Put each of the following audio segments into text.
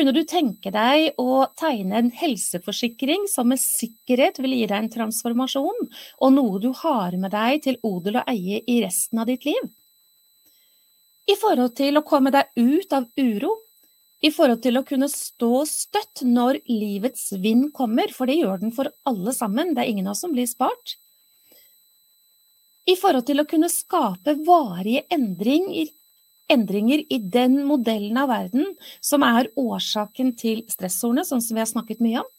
Kunne du tenke deg å tegne en helseforsikring som med sikkerhet vil gi deg en transformasjon, og noe du har med deg til odel og eie i resten av ditt liv? I forhold til å komme deg ut av uro, i forhold til å kunne stå støtt når livets vind kommer, for det gjør den for alle sammen, det er ingen av oss som blir spart. I forhold til å kunne skape varige endringer endringer i den modellen av verden som er årsaken til stressordene, sånn som vi har snakket mye om?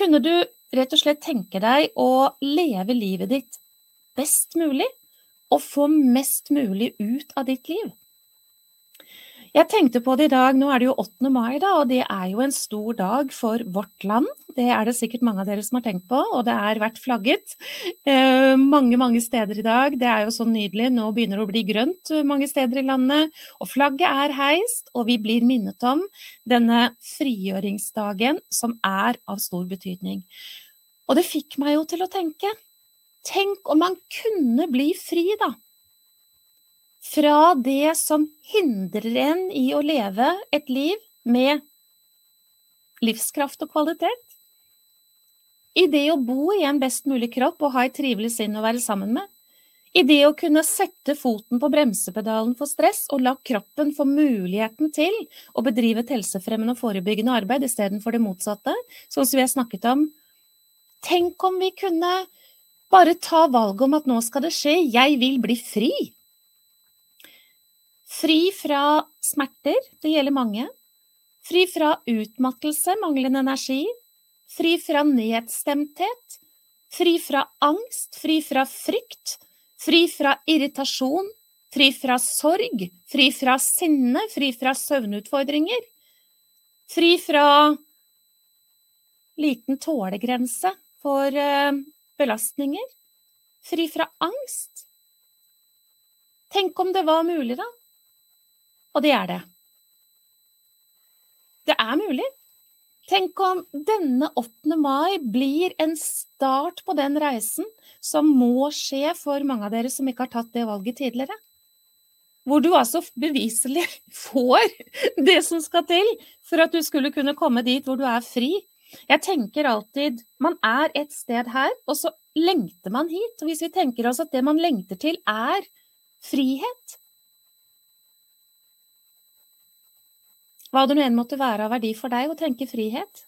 Kunne du rett og slett tenke deg å leve livet ditt best mulig og få mest mulig ut av ditt liv? Jeg tenkte på det i dag, nå er det jo 8. mai, da, og det er jo en stor dag for vårt land. Det er det sikkert mange av dere som har tenkt på, og det er vært flagget eh, mange, mange steder i dag. Det er jo så nydelig, nå begynner det å bli grønt mange steder i landet, og flagget er heist, og vi blir minnet om denne frigjøringsdagen som er av stor betydning. Og det fikk meg jo til å tenke, tenk om man kunne bli fri, da fra det som hindrer en i å leve et liv med livskraft og kvalitet. I det å bo i en best mulig kropp og ha et trivelig sinn å være sammen med. I det å kunne sette foten på bremsepedalen for stress og la kroppen få muligheten til å bedrive et helsefremmende og forebyggende arbeid istedenfor det motsatte, sånn som vi har snakket om. Tenk om vi kunne bare ta valget om at nå skal det skje, jeg vil bli fri. Fri fra smerter, det gjelder mange. Fri fra utmattelse, manglende energi. Fri fra nedstemthet. Fri fra angst, fri fra frykt. Fri fra irritasjon. Fri fra sorg. Fri fra sinne. Fri fra søvnutfordringer. Fri fra liten tålegrense for eh, belastninger. Fri fra angst. Tenk om det var mulig, da? Og det er det. Det er mulig. Tenk om denne 8. mai blir en start på den reisen som må skje for mange av dere som ikke har tatt det valget tidligere. Hvor du altså beviselig får det som skal til for at du skulle kunne komme dit hvor du er fri. Jeg tenker alltid man er et sted her, og så lengter man hit. Og hvis vi tenker oss at det man lengter til er frihet, hva det nå enn måtte være av verdi for deg å tenke frihet.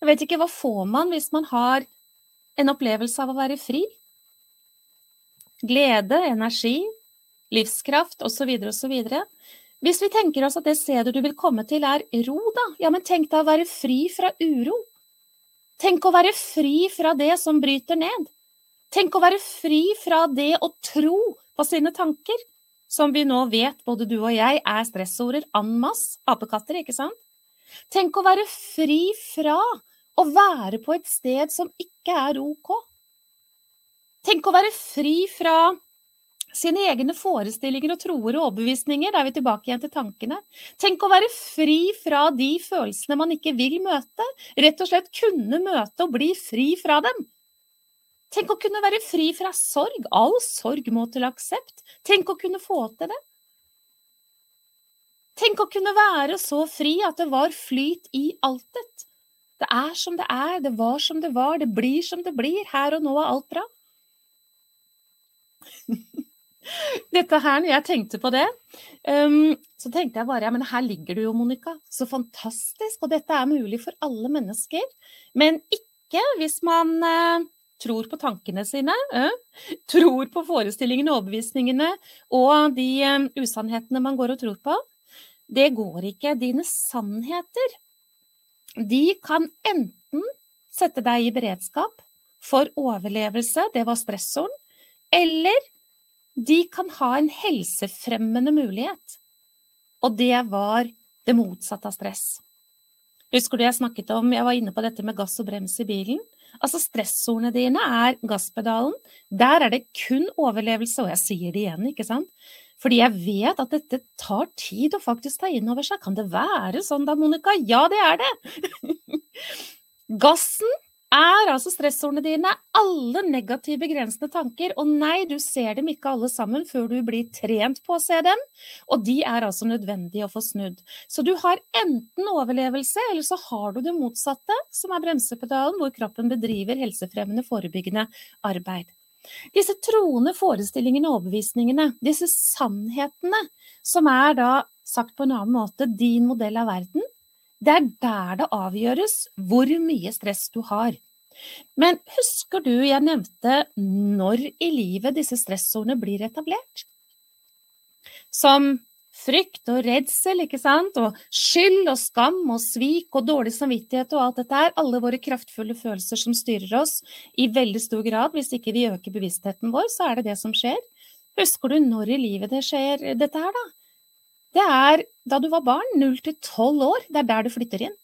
Jeg vet ikke, hva får man hvis man har en opplevelse av å være fri? Glede, energi, livskraft osv. osv. Hvis vi tenker oss at det stedet du vil komme til er ro, da, ja, men tenk deg å være fri fra uro. Tenk å være fri fra det som bryter ned. Tenk å være fri fra det å tro på sine tanker som vi nå vet, både du og jeg, er stressorder en masse. Apekatter, ikke sant? Tenk å være fri fra å være på et sted som ikke er ok. Tenk å være fri fra sine egne forestillinger og troer og overbevisninger. Da er vi tilbake igjen til tankene. Tenk å være fri fra de følelsene man ikke vil møte. Rett og slett kunne møte og bli fri fra dem. Tenk å kunne være fri fra sorg. All sorg må til aksept. Tenk å kunne få til det. Tenk å kunne være så fri at det var flyt i altet. Det er som det er, det var som det var, det blir som det blir. Her og nå er alt bra. Dette her, når jeg tenkte på det, um, så tenkte jeg bare ja, men her ligger du jo, Monica. Så fantastisk. Og dette er mulig for alle mennesker. Men ikke hvis man uh, tror på tankene sine, øh, tror på forestillingene og overbevisningene og de øh, usannhetene man går og tror på. Det går ikke. Dine sannheter, de kan enten sette deg i beredskap for overlevelse, det var stressoren, eller de kan ha en helsefremmende mulighet, og det var det motsatte av stress. Husker du jeg snakket om, jeg var inne på dette med gass og brems i bilen? Altså stressordene dine er gasspedalen. Der er det kun overlevelse, og jeg sier det igjen, ikke sant? Fordi jeg vet at dette tar tid å faktisk ta inn over seg. Kan det være sånn da, Monica? Ja, det er det! Gassen er altså stressordene dine alle negative begrensende tanker. Og nei, du ser dem ikke alle sammen før du blir trent på å se dem. Og de er altså nødvendige å få snudd. Så du har enten overlevelse, eller så har du det motsatte, som er bremsepedalen, hvor kroppen bedriver helsefremmende forebyggende arbeid. Disse troende forestillingene og overbevisningene, disse sannhetene, som er da sagt på en annen måte din modell av verden, det er der det avgjøres hvor mye stress du har. Men husker du jeg nevnte når i livet disse stressordene blir etablert? Som frykt og redsel, ikke sant, og skyld og skam og svik og dårlig samvittighet og alt dette her, alle våre kraftfulle følelser som styrer oss i veldig stor grad. Hvis ikke vi øker bevisstheten vår, så er det det som skjer. Husker du når i livet det skjer dette her, da? Det er da du var barn, 0 til 12 år, det er der du flytter inn.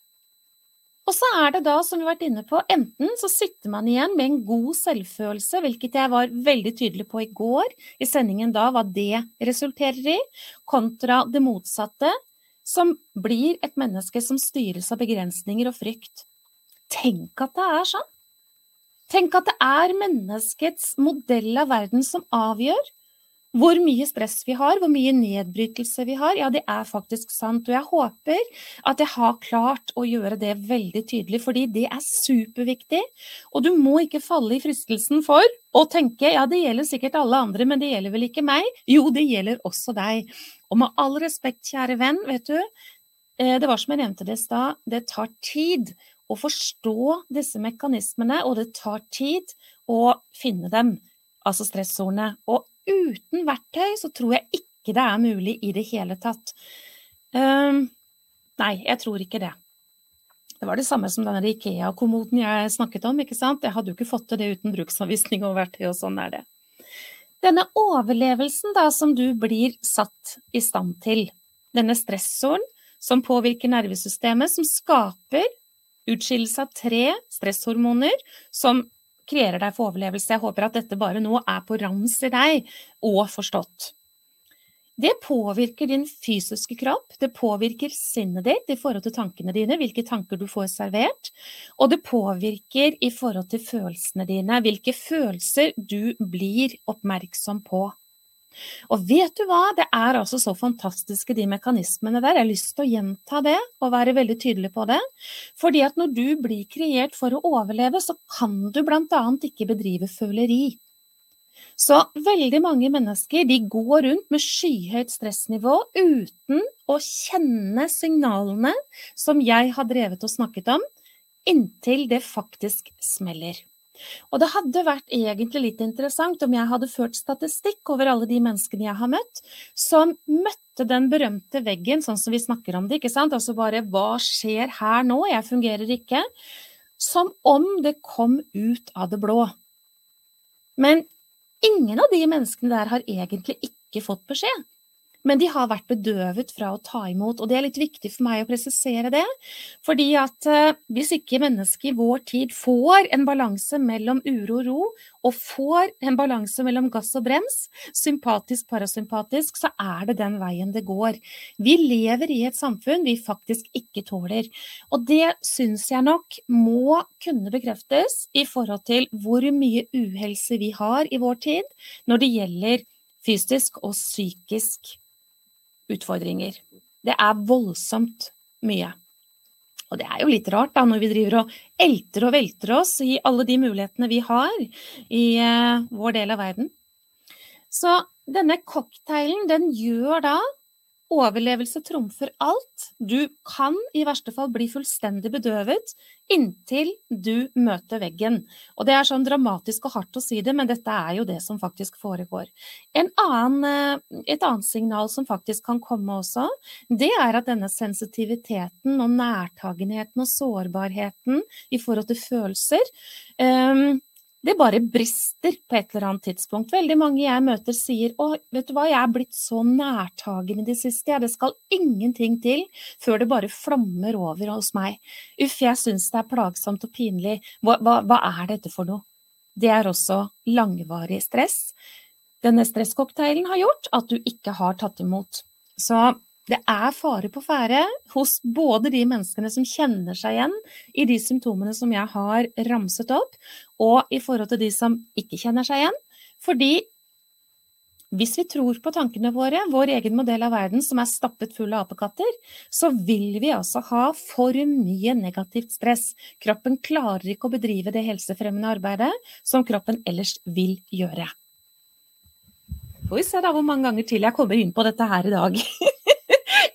Og så er det da, som vi har vært inne på, enten så sitter man igjen med en god selvfølelse, hvilket jeg var veldig tydelig på i går i sendingen da, hva det resulterer i, kontra det motsatte, som blir et menneske som styres av begrensninger og frykt. Tenk at det er sånn! Tenk at det er menneskets modell av verden som avgjør hvor mye stress vi har, hvor mye nedbrytelse vi har, ja, det er faktisk sant. Og jeg håper at jeg har klart å gjøre det veldig tydelig, fordi det er superviktig. Og du må ikke falle i fristelsen for å tenke ja, det gjelder sikkert alle andre, men det gjelder vel ikke meg? Jo, det gjelder også deg. Og med all respekt, kjære venn, vet du, eh, det var som jeg nevnte det i stad, det tar tid å forstå disse mekanismene, og det tar tid å finne dem, altså stressordene. Og uten verktøy så tror jeg ikke det er mulig i det hele tatt. Um, nei, jeg tror ikke det. Det var det samme som denne Ikea-kommoden jeg snakket om. ikke sant? Jeg hadde jo ikke fått til det uten bruksanvisning og verktøy, og sånn er det. Denne overlevelsen da, som du blir satt i stand til, denne stressoren som påvirker nervesystemet, som skaper utskillelse av tre stresshormoner som kreerer deg for overlevelse. Jeg håper at dette bare nå er på rams i deg og forstått. Det påvirker din fysiske kropp, det påvirker sinnet ditt i forhold til tankene dine, hvilke tanker du får servert, og det påvirker i forhold til følelsene dine, hvilke følelser du blir oppmerksom på. Og vet du hva, det er altså så fantastiske de mekanismene der. Jeg har lyst til å gjenta det og være veldig tydelig på det. Fordi at når du blir kreert for å overleve, så kan du annet ikke bedrive føleri. Så veldig mange mennesker de går rundt med skyhøyt stressnivå uten å kjenne signalene som jeg har drevet og snakket om, inntil det faktisk smeller. Og det hadde vært egentlig litt interessant om jeg hadde ført statistikk over alle de menneskene jeg har møtt, som møtte den berømte veggen, sånn som vi snakker om det, ikke sant, altså bare hva skjer her nå, jeg fungerer ikke, som om det kom ut av det blå. Men ingen av de menneskene der har egentlig ikke fått beskjed men de har vært bedøvet fra å ta imot. Og det er litt viktig for meg å presisere det, fordi at uh, hvis ikke mennesket i vår tid får en balanse mellom uro og ro, og får en balanse mellom gass og brems, sympatisk, parasympatisk, så er det den veien det går. Vi lever i et samfunn vi faktisk ikke tåler. Og det syns jeg nok må kunne bekreftes i forhold til hvor mye uhelse vi har i vår tid når det gjelder fysisk og psykisk utfordringer. Det er voldsomt mye. Og det er jo litt rart da, når vi driver og elter og velter oss i alle de mulighetene vi har i uh, vår del av verden. Så denne cocktailen, den gjør da Overlevelse trumfer alt. Du kan i verste fall bli fullstendig bedøvet inntil du møter veggen. Og det er sånn dramatisk og hardt å si det, men dette er jo det som faktisk foregår. Annen, eh, et annet signal som faktisk kan komme også, det er at denne sensitiviteten og nærtagenheten og sårbarheten i forhold til følelser um, det bare brister på et eller annet tidspunkt. Veldig mange jeg møter sier å, vet du hva, jeg er blitt så nærtagende i det siste, jeg. det skal ingenting til før det bare flommer over hos meg. Uff, jeg syns det er plagsomt og pinlig, hva, hva, hva er dette for noe? Det er også langvarig stress. Denne stresscocktailen har gjort at du ikke har tatt imot. Så Det er fare på ferde hos både de menneskene som kjenner seg igjen i de symptomene som jeg har ramset opp, og i forhold til de som ikke kjenner seg igjen. Fordi hvis vi tror på tankene våre, vår egen modell av verden som er stappet full av apekatter, så vil vi altså ha for mye negativt stress. Kroppen klarer ikke å bedrive det helsefremmende arbeidet som kroppen ellers vil gjøre. Får vi se da hvor mange ganger til jeg kommer inn på dette her i dag.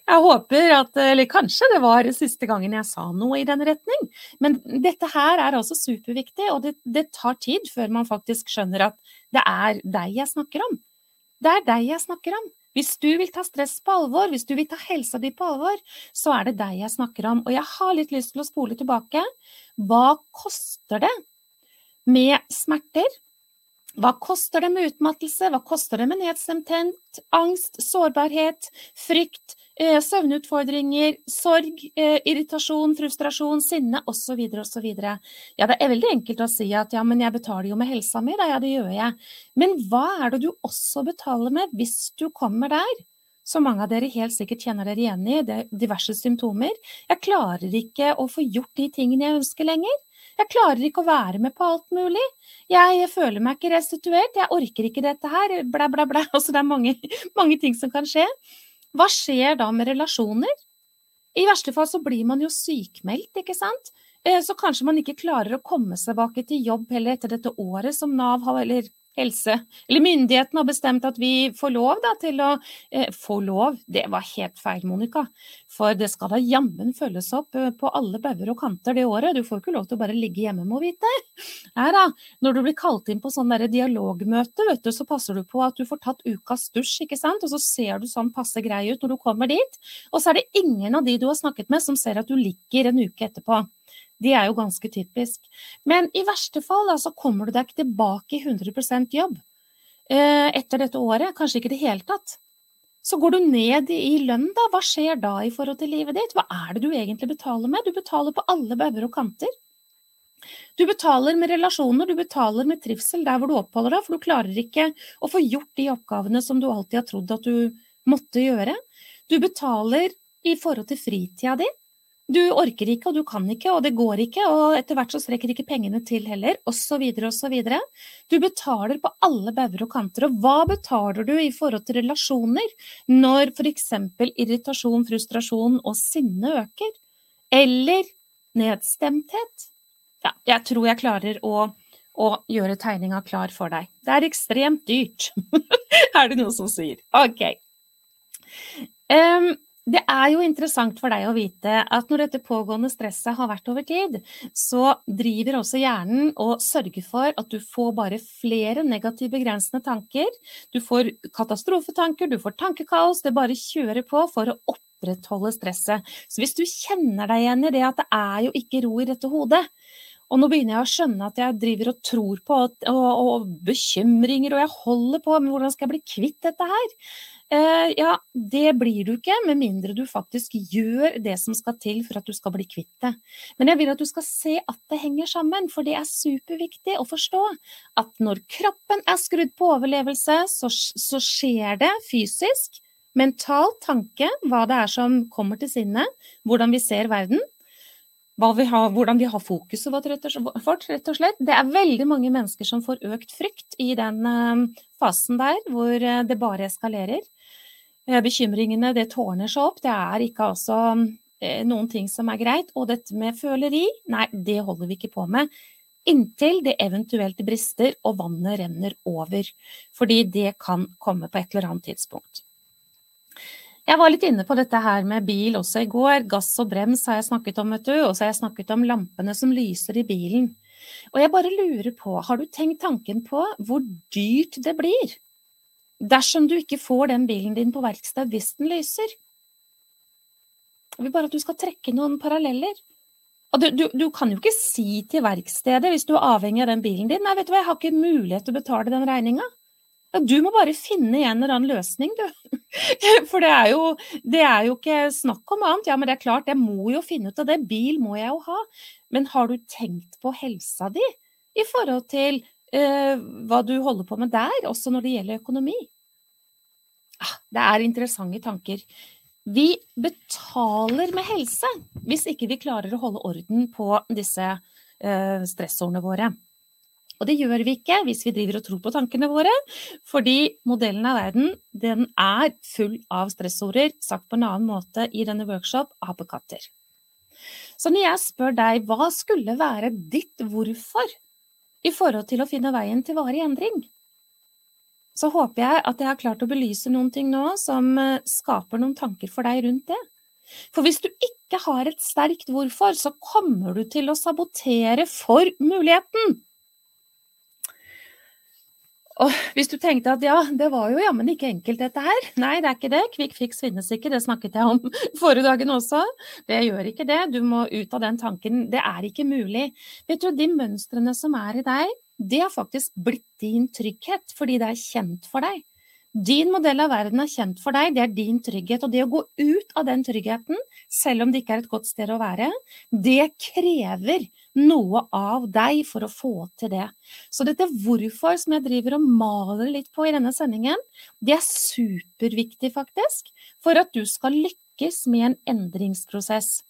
Jeg håper at, eller kanskje det var siste gangen jeg sa noe i den retning. Men dette her er altså superviktig, og det, det, tar tid før man faktisk skjønner at det er deg jeg snakker om. Det er deg jeg snakker om. Hvis du vil ta stress på alvor, hvis du vil ta helsa di på alvor, så er det deg jeg snakker om. Og jeg har litt lyst til å spole tilbake. Hva koster det med smerter? Hva koster det med utmattelse, hva koster det med nedstemthet, angst, sårbarhet, frykt, eh, søvnutfordringer, sorg, eh, irritasjon, frustrasjon, sinne osv. osv. Ja, det er veldig enkelt å si at ja, men jeg betaler jo med helsa mi, da, ja det gjør jeg. Men hva er det du også betaler med hvis du kommer der? Som mange av dere helt sikkert kjenner dere igjen i, det er diverse symptomer. Jeg klarer ikke å få gjort de tingene jeg ønsker lenger. Jeg klarer ikke å være med på alt mulig. Jeg føler meg ikke restituert, jeg orker ikke dette her, blæ, blæ, blæ. Altså det er mange, mange ting som kan skje. Hva skjer da med relasjoner? I verste fall så blir man jo sykmeldt, ikke sant. Eh, så kanskje man ikke klarer å komme seg tilbake til jobb heller etter dette året som Nav har, eller helse, eller myndighetene har bestemt at vi får lov da, til å eh, Få lov, det var helt feil, Monica. For det skal da jammen følges opp eh, på alle bauger og kanter det året. Du får ikke lov til å bare ligge hjemme, må vite. Nei da. Når du blir kalt inn på sånn dialogmøte, vet du, så passer du på at du får tatt ukas dusj, ikke sant. Og så ser du sånn passe grei ut når du kommer dit. Og så er det ingen av de du har snakket med som ser at du ligger en uke etterpå. De er jo ganske typisk. Men i verste fall da, så kommer du deg ikke tilbake i 100% jobb eh, etter dette året. Kanskje ikke i det hele tatt. Så går du ned i lønn, da. Hva skjer da i forhold til livet ditt? Hva er det du egentlig betaler med? Du betaler på alle bauger og kanter. Du betaler med relasjoner, du betaler med trivsel der hvor du oppholder deg, for du klarer ikke å få gjort de oppgavene som du alltid har trodd at du måtte gjøre. Du betaler i forhold til fritida di, du orker ikke, og du kan ikke, og det går ikke, og etter hvert så strekker ikke pengene til heller, osv., osv. Du betaler på alle bauger og kanter, og hva betaler du i forhold til relasjoner når f.eks. irritasjon, frustrasjon og sinne øker? Eller nedstemthet? Ja, jeg tror jeg klarer å, å gjøre tegninga klar for deg. Det er ekstremt dyrt, er det noen som sier. Ok. Um, det er jo interessant for deg å vite at når dette pågående stresset har vært over tid, så driver også hjernen og sørger for at du får bare flere negative begrensende tanker. Du får katastrofetanker, du får tankekaos, det bare kjører på for å opprettholde stresset. Så hvis du kjenner deg igjen i det at det er jo ikke ro i dette hodet, og nå begynner jeg å skjønne at jeg driver og tror på og, og, og bekymringer, og jeg holder på, men hvordan skal jeg bli kvitt dette her? Eh, ja, det blir du ikke, med mindre du faktisk gjør det som skal til for at du skal bli kvitt det. Men jeg vil at du skal se at det henger sammen, for det er superviktig å forstå at når kroppen er skrudd på overlevelse, så, så skjer det fysisk, mental tanke, hva det er som kommer til sinne, hvordan vi ser verden, vi har, hvordan vi har fokuset vårt, rett og slett. Det er veldig mange mennesker som får økt frykt i den eh, fasen der hvor eh, det bare eskalerer. Eh, bekymringene det tårner seg opp. Det er ikke altså noen ting som er greit. Og dette med føleri, nei, det holder vi ikke på med. Inntil det eventuelt brister og vannet renner over. Fordi det kan komme på et eller annet tidspunkt. Jeg var litt inne på dette her med bil også i går. Gass og brems har jeg snakket om, vet du. Og så har jeg snakket om lampene som lyser i bilen. Og jeg bare lurer på, har du tenkt tanken på hvor dyrt det blir dersom du ikke får den bilen din på verksted hvis den lyser? Jeg vil bare at du skal trekke noen paralleller. Du, du, du, kan jo ikke si til verkstedet, hvis du er avhengig av den bilen din, nei, vet du hva, jeg har ikke mulighet til å betale den regninga. Ja, du må bare finne en eller annen løsning, du. For det er, jo, det er jo ikke snakk om annet. Ja, men det er klart, jeg må jo finne ut av det. Bil må jeg jo ha. Men har du tenkt på helsa di i forhold til hva du holder på med der, også når det gjelder økonomi? Ah, det er interessante tanker. Vi betaler med helse hvis ikke vi klarer å holde orden på disse eh, stressordene våre. Og det gjør vi ikke hvis vi driver og tror på tankene våre, fordi modellen av verden den er full av stressorder, sagt på en annen måte i denne workshop, apekatter. Så når jeg spør deg hva skulle være ditt hvorfor i forhold til å finne veien til varig endring, så håper jeg at jeg har klart å belyse noen ting nå som eh, skaper noen tanker for deg rundt det. For hvis du ikke har et sterkt hvorfor, så kommer du til å sabotere for muligheten. Og hvis du tenkte at ja, det var jo jammen ikke enkelt dette her. Nei, det er ikke det. Quick fix finnes ikke, det snakket jeg om forrige dagen også. Det gjør ikke det. Du må ut av den tanken. Det er ikke mulig. Vet du, de mønstrene som er i deg, det har faktisk blitt din trygghet fordi det er kjent for deg. Din modell av verden er kjent for deg, det er din trygghet. Og det å gå ut av den tryggheten, selv om det ikke er et godt sted å være, det krever noe av deg for å få til det. Så dette hvorfor som jeg driver og maler litt på i denne sendingen, det er superviktig faktisk for at du skal lykkes med en endringsprosess.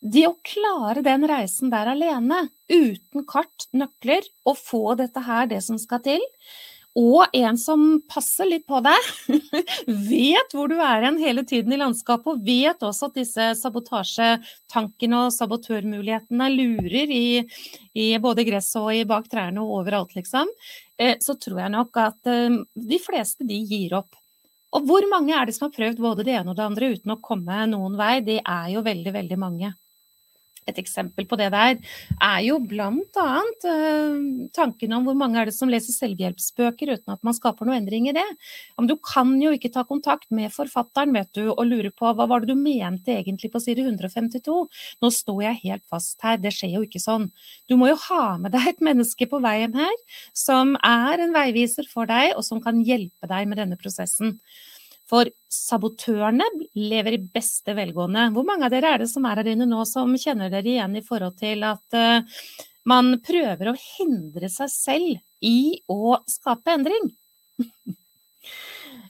Det å klare den reisen der alene, uten kart, nøkler, og få dette her, det som skal til, og en som passer litt på deg, vet hvor du er hen hele tiden i landskapet, og vet også at disse sabotasjetankene og sabotørmulighetene lurer i, i både gresset og i bak trærne og overalt, liksom, eh, så tror jeg nok at eh, de fleste de gir opp. Og hvor mange er det som har prøvd både det ene og det andre uten å komme noen vei? Det er jo veldig, veldig mange. Et eksempel på det der er jo annet uh, tanken om hvor mange er det som leser selvhjelpsbøker uten at man skaper noe endring i det. Men du kan jo ikke ta kontakt med forfatteren vet du, og lure på hva var det du mente egentlig på side 152. Nå står jeg helt fast her, det skjer jo ikke sånn. Du må jo ha med deg et menneske på veien her som er en veiviser for deg, og som kan hjelpe deg med denne prosessen. For sabotørene lever i beste velgående. Hvor mange av dere er det som er her inne nå som kjenner dere igjen i forhold til at uh, man prøver å hindre seg selv i å skape endring?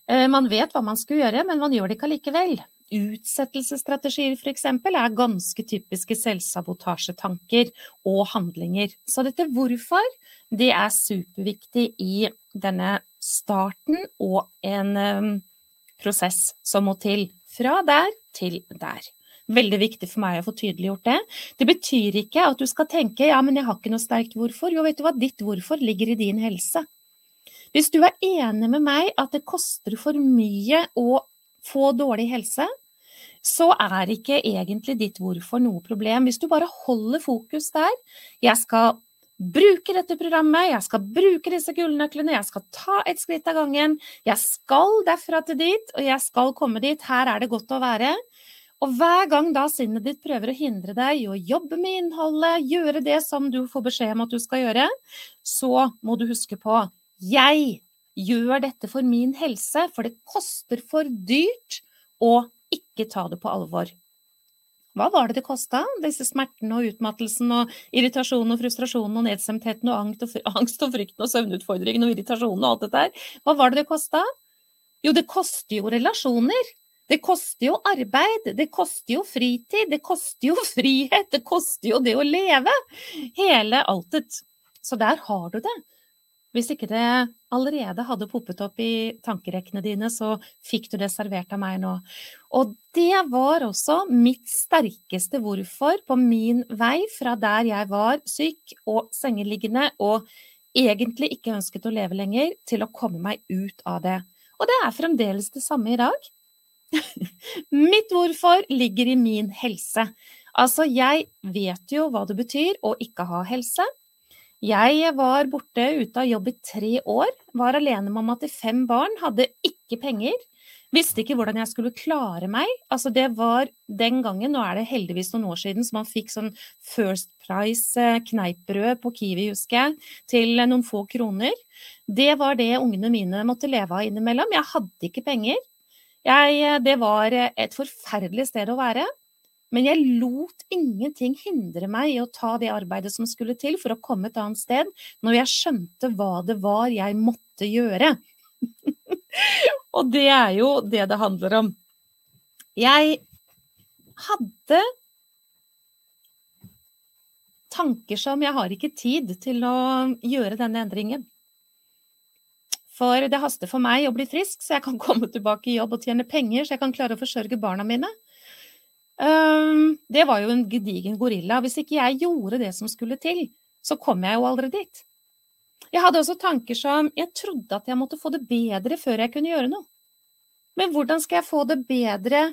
uh, man vet hva man skal gjøre, men man gjør det ikke allikevel. Utsettelsesstrategier f.eks. er ganske typiske selvsabotasjetanker og handlinger. Så dette hvorfor, det er superviktig i denne starten og en um, prosess som må til. Fra der til der. Veldig viktig for meg å få tydeliggjort det. Det betyr ikke at du skal tenke ja, men jeg har ikke noe sterkt hvorfor. Jo, vet du hva, ditt hvorfor ligger i din helse. Hvis du er enig med meg at det koster for mye å få dårlig helse, så er ikke egentlig ditt hvorfor noe problem. Hvis du bare holder fokus der, jeg skal bruke dette programmet, jeg skal bruke disse gullnøklene, jeg skal ta et skritt av gangen, jeg skal derfra til dit, og jeg skal komme dit, her er det godt å være. Og hver gang da sinnet ditt prøver å hindre deg i å jobbe med innholdet, gjøre det som du får beskjed om at du skal gjøre, så må du huske på jeg gjør dette for min helse, for det koster for dyrt å ikke ta det på alvor. Hva var det det kosta, disse smertene og utmattelsen og irritasjonen og frustrasjonen og nedstemtheten og angst og, frykten og søvnutfordringen og irritasjonen og alt dette her? Hva var det det kosta? Jo, det koster jo relasjoner. Det koster jo arbeid, det koster jo fritid, det koster jo frihet, det koster jo det å leve. Hele altet. Så der har du det. Hvis ikke det allerede hadde poppet opp i tankerekkene dine, så fikk du det servert av meg nå. Og det var også mitt sterkeste hvorfor på min vei fra der jeg var syk og sengeliggende og egentlig ikke ønsket å leve lenger, til å komme meg ut av det. Og det er fremdeles det samme i dag. mitt hvorfor ligger i min helse. Altså, jeg vet jo hva det betyr å ikke ha helse. Jeg var borte ute av jobb i tre år, var alene mamma til fem barn, hadde ikke penger. Visste ikke hvordan jeg skulle klare meg. Altså det var den gangen, nå er det heldigvis noen år siden, så man fikk sånn First Price eh, på Kiwi, husker jeg, til noen få kroner. Det var det ungene mine måtte leve av innimellom. Jeg hadde ikke penger. Jeg, eh, det var et forferdelig sted å være. Men jeg lot ingenting hindre meg i å ta det arbeidet som skulle til for å komme et annet sted, når jeg skjønte hva det var jeg måtte gjøre. og det er jo det det handler om. Jeg hadde tanker som jeg har ikke tid til å gjøre denne endringen. For det haster for meg å bli frisk, så jeg kan komme tilbake i jobb og tjene penger, så jeg kan klare å forsørge barna mine. Det var jo en gedigen gorilla. Hvis ikke jeg gjorde det som skulle til, så kom jeg jo aldri dit. Jeg hadde også tanker som jeg trodde at jeg måtte få det bedre før jeg kunne gjøre noe. Men hvordan skal jeg få det bedre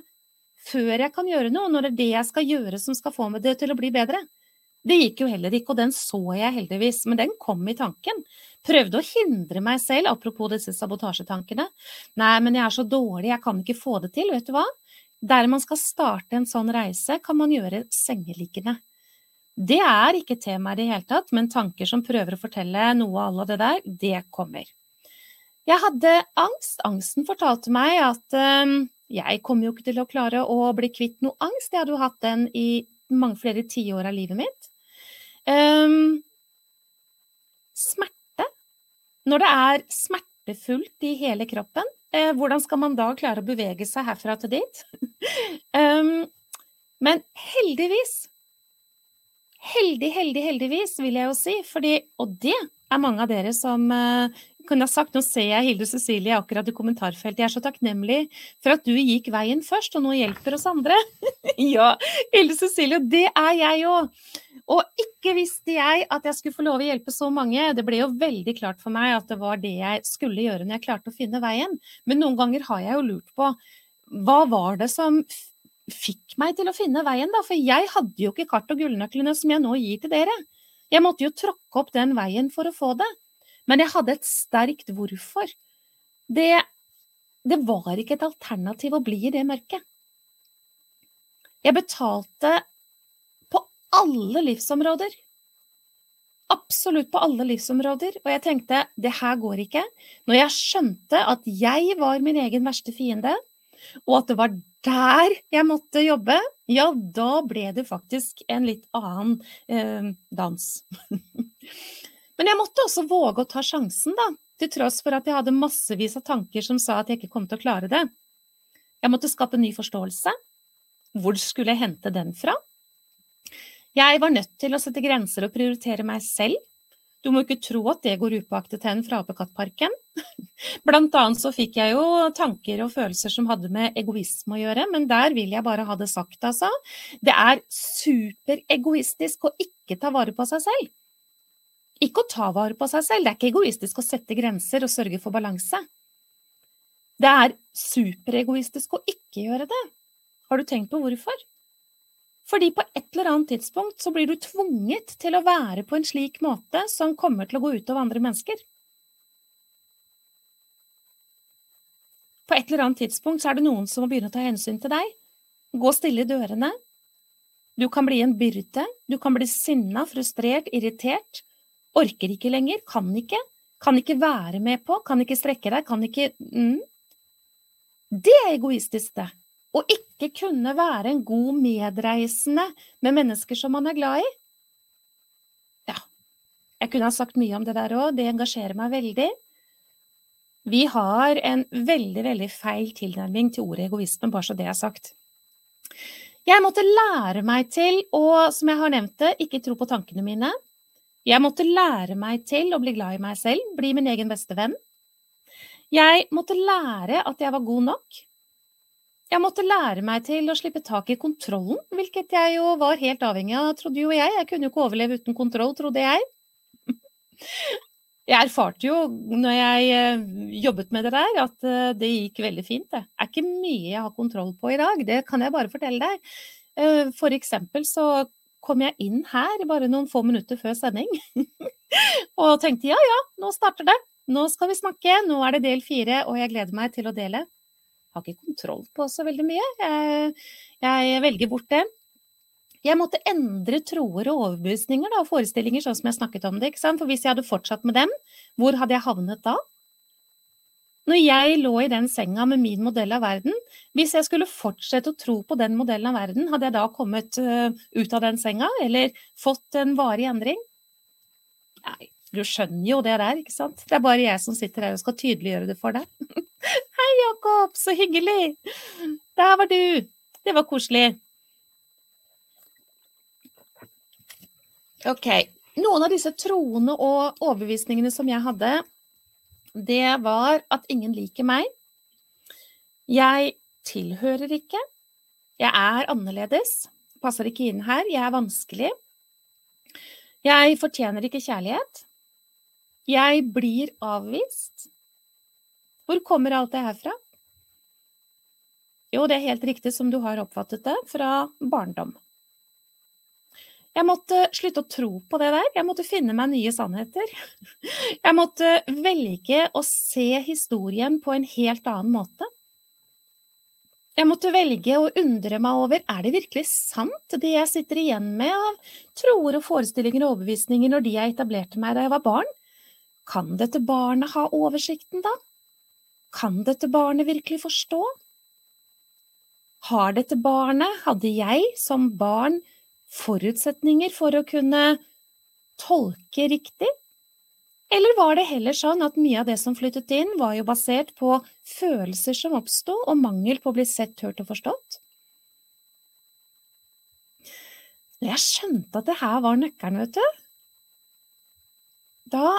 før jeg kan gjøre noe, når det er det jeg skal gjøre som skal få meg det til å bli bedre? Det gikk jo heller ikke, og den så jeg heldigvis, men den kom i tanken. Prøvde å hindre meg selv, apropos disse sabotasjetankene. Nei, men jeg er så dårlig, jeg kan ikke få det til, vet du hva? Der man skal starte en sånn reise, kan man gjøre sengeliggende. Det er ikke tema i det hele tatt, men tanker som prøver å fortelle noe av alle det der, det kommer. Jeg hadde angst. Angsten fortalte meg at um, jeg kommer jo ikke til å klare å bli kvitt noe angst. Jeg hadde jo hatt den i mange flere tiår av livet mitt. Um, smerte. Når det er smertefullt i hele kroppen, eh, hvordan skal man da klare å bevege seg herfra til dit? um, men heldigvis Heldig, heldig, heldigvis, vil jeg jo si. Fordi, og det er mange av dere som uh, kunne ha sagt Nå ser jeg Hilde Cecilie akkurat i kommentarfeltet. Jeg er så takknemlig for at du gikk veien først, og nå hjelper oss andre. ja, Hilde Cecilie, det er jeg òg. Og ikke visste jeg at jeg skulle få lov å hjelpe så mange. Det ble jo veldig klart for meg at det var det jeg skulle gjøre når jeg klarte å finne veien. Men noen ganger har jeg jo lurt på hva var det som fikk meg til å finne veien, da? For jeg hadde jo ikke kart og gullnøklene som jeg nå gir til dere. Jeg måtte jo tråkke opp den veien for å få det. Men jeg hadde et sterkt hvorfor. Det, det var ikke et alternativ å bli i det mørket. Jeg betalte på alle livsområder. Absolutt på alle livsområder. Og jeg tenkte det her går ikke. Når jeg skjønte at jeg var min egen verste fiende, og at det var der jeg måtte jobbe, ja, da ble det faktisk en litt annen eh, dans. Men jeg måtte også våge å ta sjansen, da. Til tross for at jeg hadde massevis av tanker som sa at jeg ikke kom til å klare det. Jeg måtte skape ny forståelse. Hvor skulle jeg hente den fra? Jeg var nødt til å sette grenser og prioritere meg selv. Du må ikke tro at det går upåaktet hen fra Apekattparken. Blant annet så fikk jeg jo tanker og følelser som hadde med egoisme å gjøre, men der vil jeg bare ha det sagt, altså. Det er superegoistisk å ikke ta vare på seg selv. Ikke å ta vare på seg selv, det er ikke egoistisk å sette grenser og sørge for balanse. Det er superegoistisk å ikke gjøre det. Har du tenkt på hvorfor? Fordi på et eller annet tidspunkt så blir du tvunget til å være på en slik måte som kommer til å gå utover andre mennesker. På et eller annet tidspunkt så er det noen som må begynne å ta hensyn til deg. Gå stille i dørene. Du kan bli en byrde. Du kan bli sinna, frustrert, irritert. Orker ikke lenger, kan ikke. Kan ikke være med på, kan ikke strekke deg, kan ikke mm. Det er egoistisk, det. Å ikke kunne være en god medreisende med mennesker som man er glad i. Ja, jeg kunne ha sagt mye om det der òg, det engasjerer meg veldig. Vi har en veldig, veldig feil tilnærming til ordet egoisme, bare så det er sagt. Jeg måtte lære meg til å, som jeg har nevnt det, ikke tro på tankene mine. Jeg måtte lære meg til å bli glad i meg selv, bli min egen beste venn. Jeg måtte lære at jeg var god nok. Jeg måtte lære meg til å slippe tak i kontrollen, hvilket jeg jo var helt avhengig av, trodde jo jeg. Jeg kunne jo ikke overleve uten kontroll, trodde jeg. Jeg erfarte jo når jeg eh, jobbet med det der, at eh, det gikk veldig fint. Det er ikke mye jeg har kontroll på i dag, det kan jeg bare fortelle deg. Eh, for eksempel så kom jeg inn her bare noen få minutter før sending og tenkte ja ja, nå starter det. Nå skal vi snakke, nå er det del fire, og jeg gleder meg til å dele Jeg har ikke kontroll på så veldig mye. Jeg, jeg velger bort det. Jeg måtte endre troer og overbevisninger da, og forestillinger, sånn som jeg snakket om det. For hvis jeg hadde fortsatt med dem, hvor hadde jeg havnet da? Når jeg lå i den senga med min modell av verden, hvis jeg skulle fortsette å tro på den modellen av verden, hadde jeg da kommet uh, ut av den senga, eller fått en varig endring? Nei, du skjønner jo det der, ikke sant? Det er bare jeg som sitter her og skal tydeliggjøre det for deg. Hei, Jakob, så hyggelig! Der var du! Det var koselig. Ok. Noen av disse troene og overbevisningene som jeg hadde, det var at ingen liker meg. Jeg tilhører ikke. Jeg er annerledes. Passer ikke inn her. Jeg er vanskelig. Jeg fortjener ikke kjærlighet. Jeg blir avvist. Hvor kommer alt det her fra? Jo, det er helt riktig som du har oppfattet det, fra barndom. Jeg måtte slutte å tro på det der. Jeg måtte finne meg nye sannheter. Jeg måtte velge å se historien på en helt annen måte. Jeg måtte velge å undre meg over er det virkelig sant, det jeg sitter igjen med av troer og forestillinger og overbevisninger når de jeg etablerte meg da jeg var barn? Kan dette barnet ha oversikten, da? Kan dette barnet virkelig forstå? Har dette barnet, hadde jeg som barn, forutsetninger for å kunne tolke riktig? Eller var det heller sånn at mye av det som flyttet inn, var jo basert på følelser som oppsto, og mangel på å bli sett, hørt og forstått? Når jeg skjønte at det her var nøkkelen, vet du, da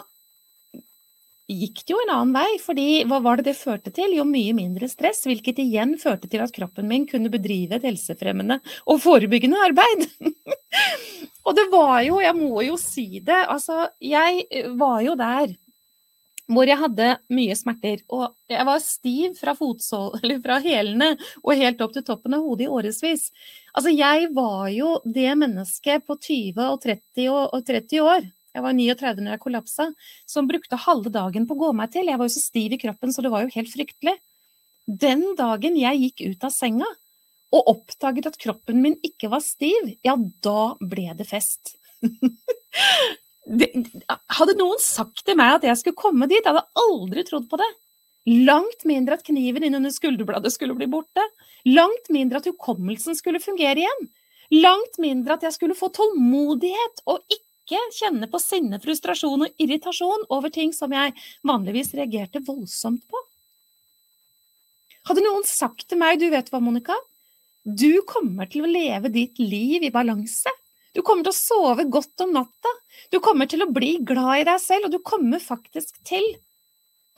gikk det jo en annen vei, fordi hva var det det førte til? Jo, mye mindre stress, hvilket igjen førte til at kroppen min kunne bedrive et helsefremmende og forebyggende arbeid. og det var jo, jeg må jo si det, altså, jeg eh, var jo der hvor jeg hadde mye smerter, og jeg var stiv fra, fotsål, fra hælene og helt opp til toppen av hodet i årevis. Altså, jeg var jo det mennesket på 20 og 30 og, og 30 år jeg var 39 når jeg kollapsa, som brukte halve dagen på å gå meg til. Jeg var jo så stiv i kroppen, så det var jo helt fryktelig. Den dagen jeg gikk ut av senga og oppdaget at kroppen min ikke var stiv, ja, da ble det fest. det, hadde noen sagt til meg at jeg skulle komme dit, jeg hadde aldri trodd på det. Langt mindre at kniven innunder skulderbladet skulle bli borte. Langt mindre at hukommelsen skulle fungere igjen. Langt mindre at jeg skulle få tålmodighet og ikke ikke kjenne på sinne, frustrasjon og irritasjon over ting som jeg vanligvis reagerte voldsomt på. Hadde noen sagt til meg, du vet hva, Monica, du kommer til å leve ditt liv i balanse. Du kommer til å sove godt om natta. Du kommer til å bli glad i deg selv, og du kommer faktisk til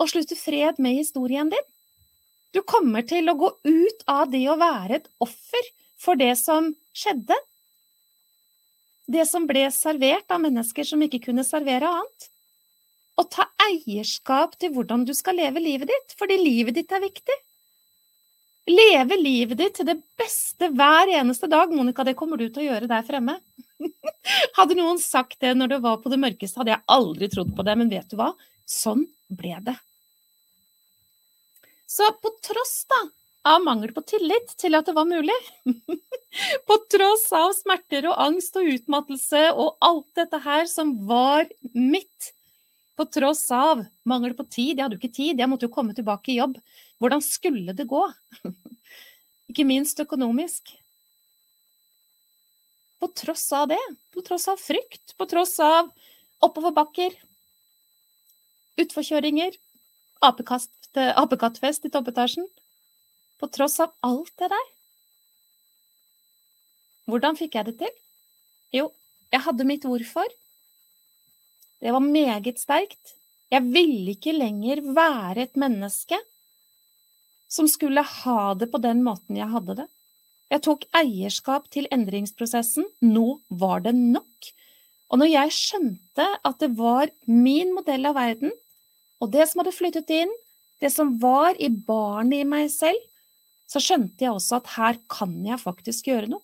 å slutte fred med historien din. Du kommer til å gå ut av det å være et offer for det som skjedde, det som ble servert av mennesker som ikke kunne servere annet. Og ta eierskap til hvordan du skal leve livet ditt, fordi livet ditt er viktig. Leve livet ditt til det beste hver eneste dag, Monica, det kommer du til å gjøre der fremme. hadde noen sagt det når det var på det mørkeste, hadde jeg aldri trodd på det, men vet du hva? Sånn ble det. Så på tross da, av mangel på tillit til at det var mulig. på tross av smerter og angst og utmattelse og alt dette her som var mitt. På tross av mangel på tid. Jeg hadde jo ikke tid, jeg måtte jo komme tilbake i jobb. Hvordan skulle det gå? ikke minst økonomisk. På tross av det, på tross av frykt, på tross av oppoverbakker, utforkjøringer, apekattfest i toppetasjen, på tross av alt det der. Hvordan fikk jeg det til? Jo, jeg hadde mitt hvorfor. Det var meget sterkt. Jeg ville ikke lenger være et menneske som skulle ha det på den måten jeg hadde det. Jeg tok eierskap til endringsprosessen. Nå var det nok. Og når jeg skjønte at det var min modell av verden, og det som hadde flyttet inn, det som var i barnet i meg selv, så skjønte jeg også at her kan jeg faktisk gjøre noe.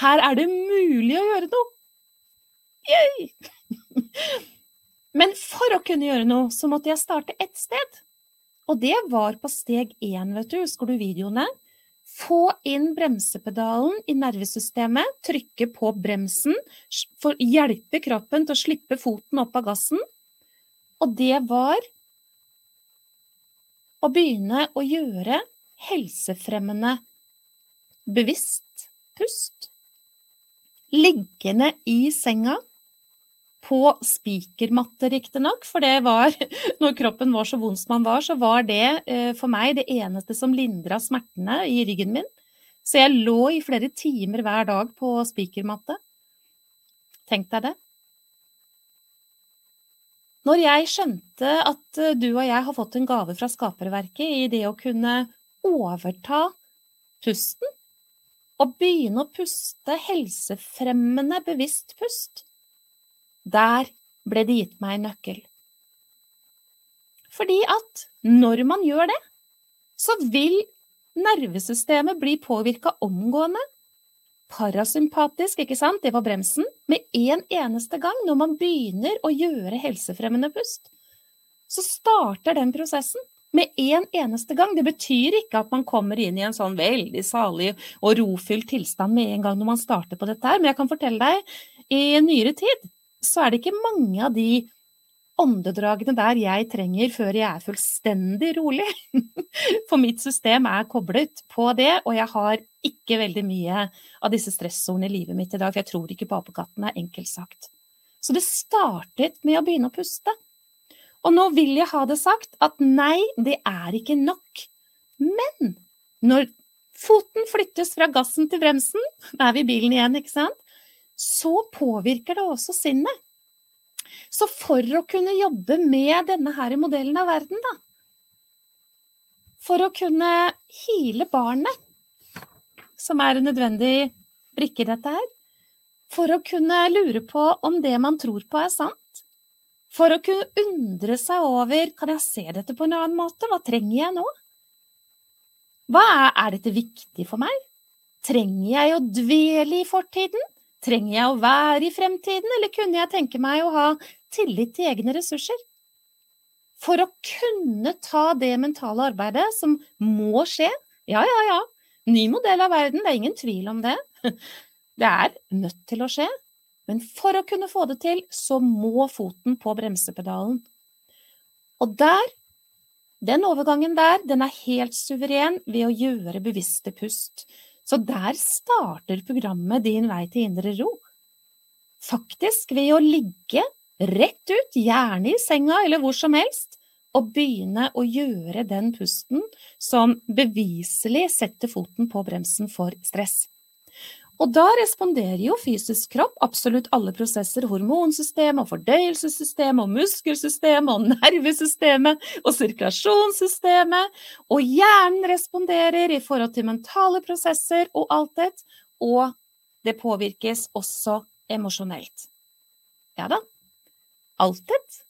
Her er det mulig å gjøre noe! Yay! Men for å kunne gjøre noe, så måtte jeg starte ett sted. Og det var på steg én, vet du. Husker du videoene? Få inn bremsepedalen i nervesystemet, trykke på bremsen, for hjelpe kroppen til å slippe foten opp av gassen. Og det var å begynne å gjøre helsefremmende bevisst pust. Liggende i senga på spikermatte, riktignok, for det var Når kroppen var så vond som den var, så var det eh, for meg det eneste som lindra smertene i ryggen min. Så jeg lå i flere timer hver dag på spikermatte. Tenk deg det. Når jeg skjønte at eh, du og jeg har fått en gave fra skaperverket i det å kunne overta pusten, og begynne å puste helsefremmende bevisst pust, der ble det gitt meg en nøkkel. Fordi at når man gjør det, så vil nervesystemet bli påvirka omgående. Parasympatisk, ikke sant, det var bremsen, med en eneste gang når man begynner å gjøre helsefremmende pust. Så starter den prosessen med en eneste gang. Det betyr ikke at man kommer inn i en sånn veldig salig og rofylt tilstand med en gang når man starter på dette her, men jeg kan fortelle deg, i nyere tid så er det ikke mange av de åndedragene der jeg trenger før jeg er fullstendig rolig. For mitt system er koblet på det, og jeg har ikke veldig mye av disse stressordene i livet mitt i dag, for jeg tror ikke på apekatten, er enkelt sagt. Så det startet med å begynne å puste. Og nå vil jeg ha det sagt at nei, det er ikke nok. Men når foten flyttes fra gassen til bremsen, da er vi i bilen igjen, ikke sant, så påvirker det også sinnet. Så for å kunne jobbe med denne her modellen av verden, da, for å kunne hile barnet, som er en nødvendig brikke i dette her, for å kunne lure på om det man tror på er sant, for å kunne undre seg over kan jeg se dette på en annen måte, hva trenger jeg nå? Hva er, er dette viktig for meg? Trenger jeg å dvele i fortiden? Trenger jeg å være i fremtiden, eller kunne jeg tenke meg å ha tillit til egne ressurser? For å kunne ta det mentale arbeidet som må skje, ja, ja, ja, ny modell av verden, det er ingen tvil om det. Det er nødt til å skje. Men for å kunne få det til, så må foten på bremsepedalen. Og der, den overgangen der, den er helt suveren ved å gjøre bevisste pust. Så der starter programmet Din vei til indre ro. Faktisk ved å ligge rett ut, gjerne i senga eller hvor som helst, og begynne å gjøre den pusten som beviselig setter foten på bremsen for stress. Og da responderer jo fysisk kropp, absolutt alle prosesser, Hormonsystemet og fordøyelsessystemet og muskelsystemet og nervesystemet og sirkulasjonssystemet, og hjernen responderer i forhold til mentale prosesser og alt det, og det påvirkes også emosjonelt. Ja da, alt det.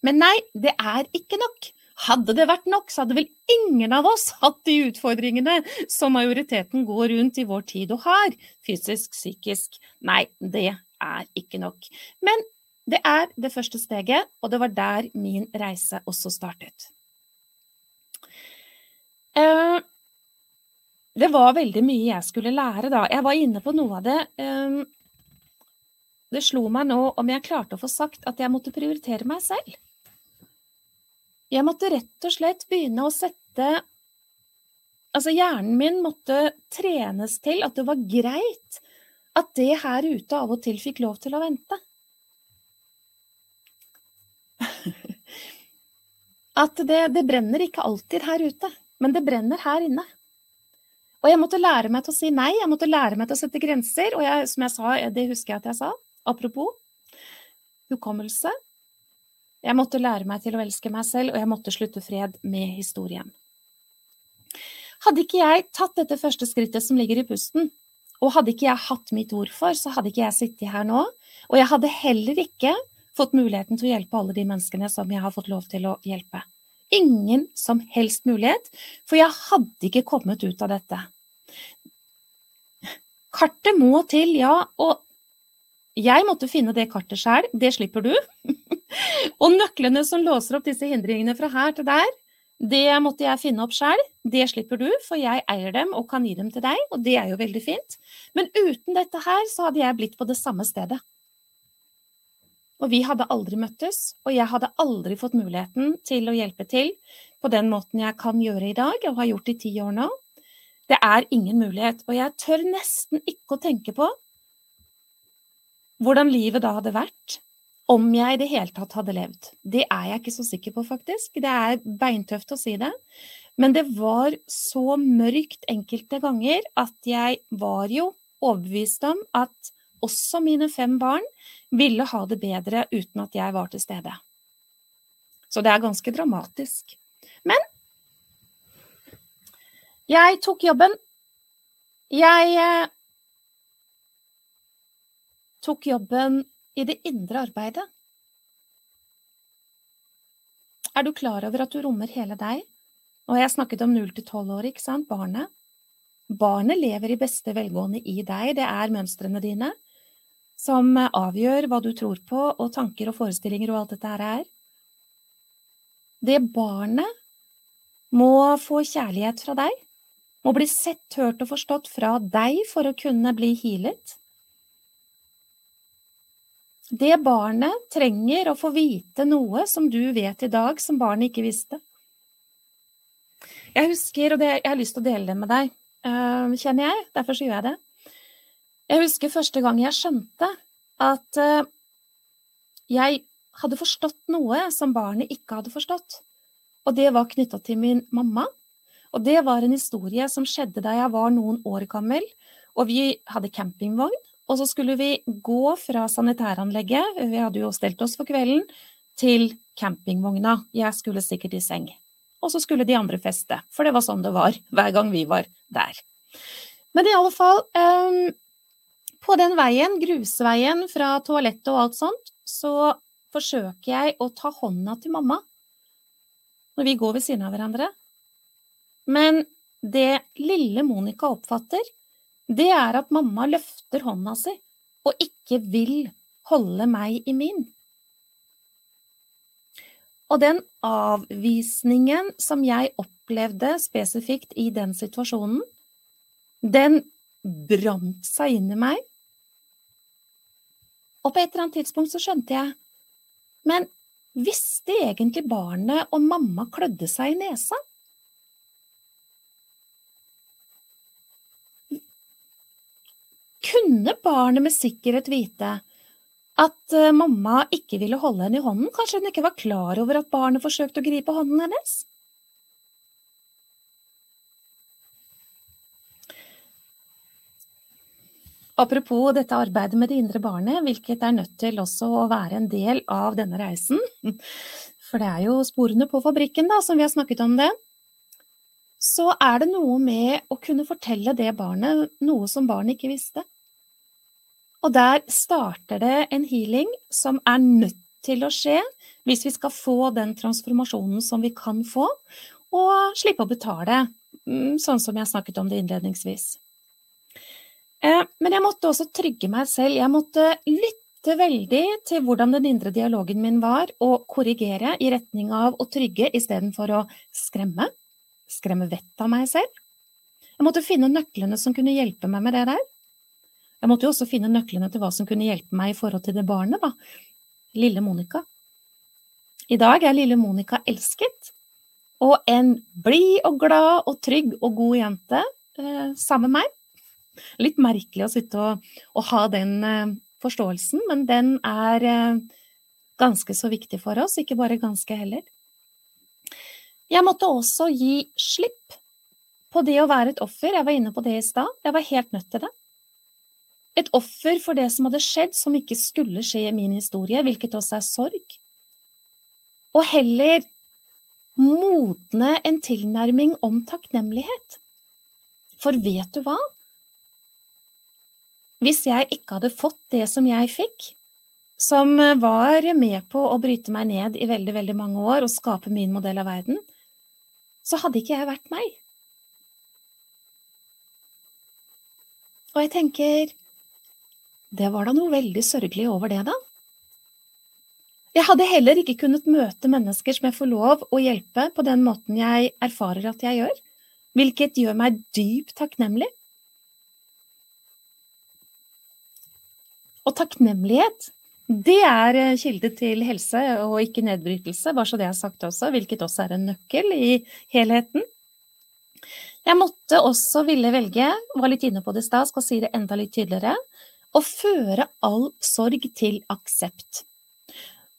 Men nei, det er ikke nok. Hadde det vært nok, så hadde vel ingen av oss hatt de utfordringene som majoriteten går rundt i vår tid og har, fysisk, psykisk. Nei, det er ikke nok. Men det er det første steget, og det var der min reise også startet. Eh, det var veldig mye jeg skulle lære da. Jeg var inne på noe av det. Eh, det slo meg nå om jeg klarte å få sagt at jeg måtte prioritere meg selv. Jeg måtte rett og slett begynne å sette Altså, hjernen min måtte trenes til at det var greit at det her ute av og til fikk lov til å vente. At det, det brenner ikke alltid her ute, men det brenner her inne. Og jeg måtte lære meg til å si nei, jeg måtte lære meg til å sette grenser. Og jeg, som jeg sa, det husker jeg at jeg sa, apropos hukommelse, jeg måtte lære meg til å elske meg selv, og jeg måtte slutte fred med historien. Hadde ikke jeg tatt dette første skrittet som ligger i pusten, og hadde ikke jeg hatt mitt ord for, så hadde ikke jeg sittet her nå. Og jeg hadde heller ikke fått muligheten til å hjelpe alle de menneskene som jeg har fått lov til å hjelpe. Ingen som helst mulighet, for jeg hadde ikke kommet ut av dette. Kartet må til, ja, og jeg måtte finne det kartet sjøl, det slipper du. og nøklene som låser opp disse hindringene fra her til der, det måtte jeg finne opp sjøl. Det slipper du, for jeg eier dem og kan gi dem til deg, og det er jo veldig fint. Men uten dette her, så hadde jeg blitt på det samme stedet. Og vi hadde aldri møttes, og jeg hadde aldri fått muligheten til å hjelpe til på den måten jeg kan gjøre i dag, og har gjort i ti år nå. Det er ingen mulighet, og jeg tør nesten ikke å tenke på hvordan livet da hadde vært om jeg i det hele tatt hadde levd. Det er jeg ikke så sikker på, faktisk. Det er beintøft å si det. Men det var så mørkt enkelte ganger at jeg var jo overbevist om at også mine fem barn ville ha det bedre uten at jeg var til stede. Så det er ganske dramatisk. Men jeg tok jobben. Jeg eh, tok jobben i det indre arbeidet. Er du klar over at du rommer hele deg? Og jeg snakket om null til tolv år, ikke sant? Barnet. Barnet lever i beste velgående i deg, det er mønstrene dine som avgjør hva du tror på, og tanker og forestillinger og alt dette her er. Det barnet må få kjærlighet fra deg, må bli sett, hørt og forstått fra deg for å kunne bli healet. Det barnet trenger å få vite noe som du vet i dag, som barnet ikke visste. Jeg husker, og det, jeg har lyst til å dele det med deg, uh, kjenner jeg, derfor gjør jeg det. Jeg husker første gang jeg skjønte at uh, jeg hadde forstått noe som barnet ikke hadde forstått. Og det var knytta til min mamma. Og det var en historie som skjedde da jeg var noen år gammel, og vi hadde campingvogn. Og så skulle vi gå fra sanitæranlegget, vi hadde jo stelt oss for kvelden, til campingvogna. Jeg skulle sikkert i seng. Og så skulle de andre feste, for det var sånn det var hver gang vi var der. Men i alle fall, um, på den veien, grusveien fra toalettet og alt sånt, så forsøker jeg å ta hånda til mamma når vi går ved siden av hverandre. Men det lille Monica oppfatter, det er at mamma løfter hånda si og ikke vil holde meg i min. Og den avvisningen som jeg opplevde spesifikt i den situasjonen, den brant seg inn i meg. Og på et eller annet tidspunkt så skjønte jeg Men visste egentlig barnet om mamma klødde seg i nesa? Kunne barnet med sikkerhet vite at eh, mamma ikke ville holde henne i hånden? Kanskje hun ikke var klar over at barnet forsøkte å gripe hånden hennes? Apropos dette arbeidet med det indre barnet, hvilket er nødt til også å være en del av denne reisen, for det er jo sporene på fabrikken da, som vi har snakket om det, så er det noe med å kunne fortelle det barnet noe som barnet ikke visste. Og der starter det en healing som er nødt til å skje hvis vi skal få den transformasjonen som vi kan få, og slippe å betale, mm, sånn som jeg snakket om det innledningsvis. Eh, men jeg måtte også trygge meg selv. Jeg måtte lytte veldig til hvordan den indre dialogen min var, og korrigere i retning av å trygge istedenfor å skremme. Skremme vettet av meg selv. Jeg måtte finne nøklene som kunne hjelpe meg med det der. Jeg måtte jo også finne nøklene til hva som kunne hjelpe meg i forhold til det barnet, da. Lille Monica. I dag er lille Monica elsket, og en blid og glad og trygg og god jente eh, sammen med meg. Litt merkelig å sitte og, og ha den eh, forståelsen, men den er eh, ganske så viktig for oss, ikke bare ganske heller. Jeg måtte også gi slipp på det å være et offer, jeg var inne på det i stad, jeg var helt nødt til det. Et offer for det som hadde skjedd som ikke skulle skje i min historie, hvilket også er sorg. Og heller modne en tilnærming om takknemlighet. For vet du hva? Hvis jeg ikke hadde fått det som jeg fikk, som var med på å bryte meg ned i veldig, veldig mange år og skape min modell av verden, så hadde ikke jeg vært meg. Og jeg tenker, det var da noe veldig sørgelig over det, da. Jeg hadde heller ikke kunnet møte mennesker som jeg får lov å hjelpe på den måten jeg erfarer at jeg gjør, hvilket gjør meg dypt takknemlig. Og takknemlighet, det er eh, kilde til helse og ikke nedbrytelse, bare så det er sagt også, hvilket også er en nøkkel i helheten. Jeg måtte også ville velge, var litt inne på det i stad, skal si det enda litt tydeligere, å føre all sorg til aksept.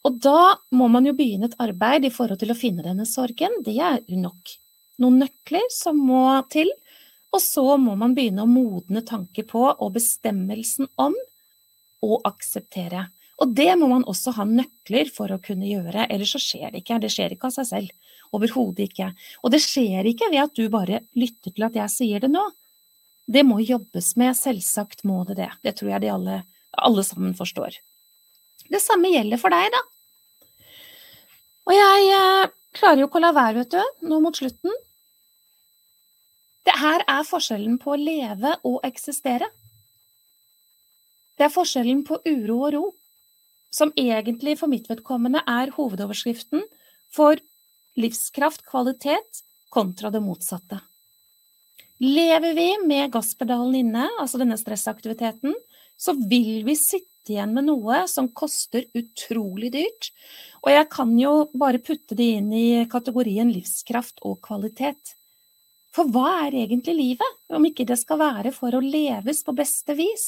Og da må man jo begynne et arbeid i forhold til å finne denne sorgen. Det er nok noen nøkler som må til. Og så må man begynne å modne tanker på og bestemmelsen om å akseptere. Og det må man også ha nøkler for å kunne gjøre, ellers så skjer det ikke. Det skjer ikke av seg selv. Overhodet ikke. Og det skjer ikke ved at du bare lytter til at jeg sier det nå. Det må jobbes med, selvsagt må det det. Det tror jeg de alle, alle sammen forstår. Det samme gjelder for deg, da. Og jeg eh, klarer jo ikke å la være, vet du, nå mot slutten. Det her er forskjellen på å leve og eksistere. Det er forskjellen på uro og ro, som egentlig for mitt vedkommende er hovedoverskriften for livskraft, kvalitet, kontra det motsatte. Lever vi med gasspedalen inne, altså denne stressaktiviteten, så vil vi sitte igjen med noe som koster utrolig dyrt. Og jeg kan jo bare putte det inn i kategorien livskraft og kvalitet. For hva er egentlig livet, om ikke det skal være for å leves på beste vis?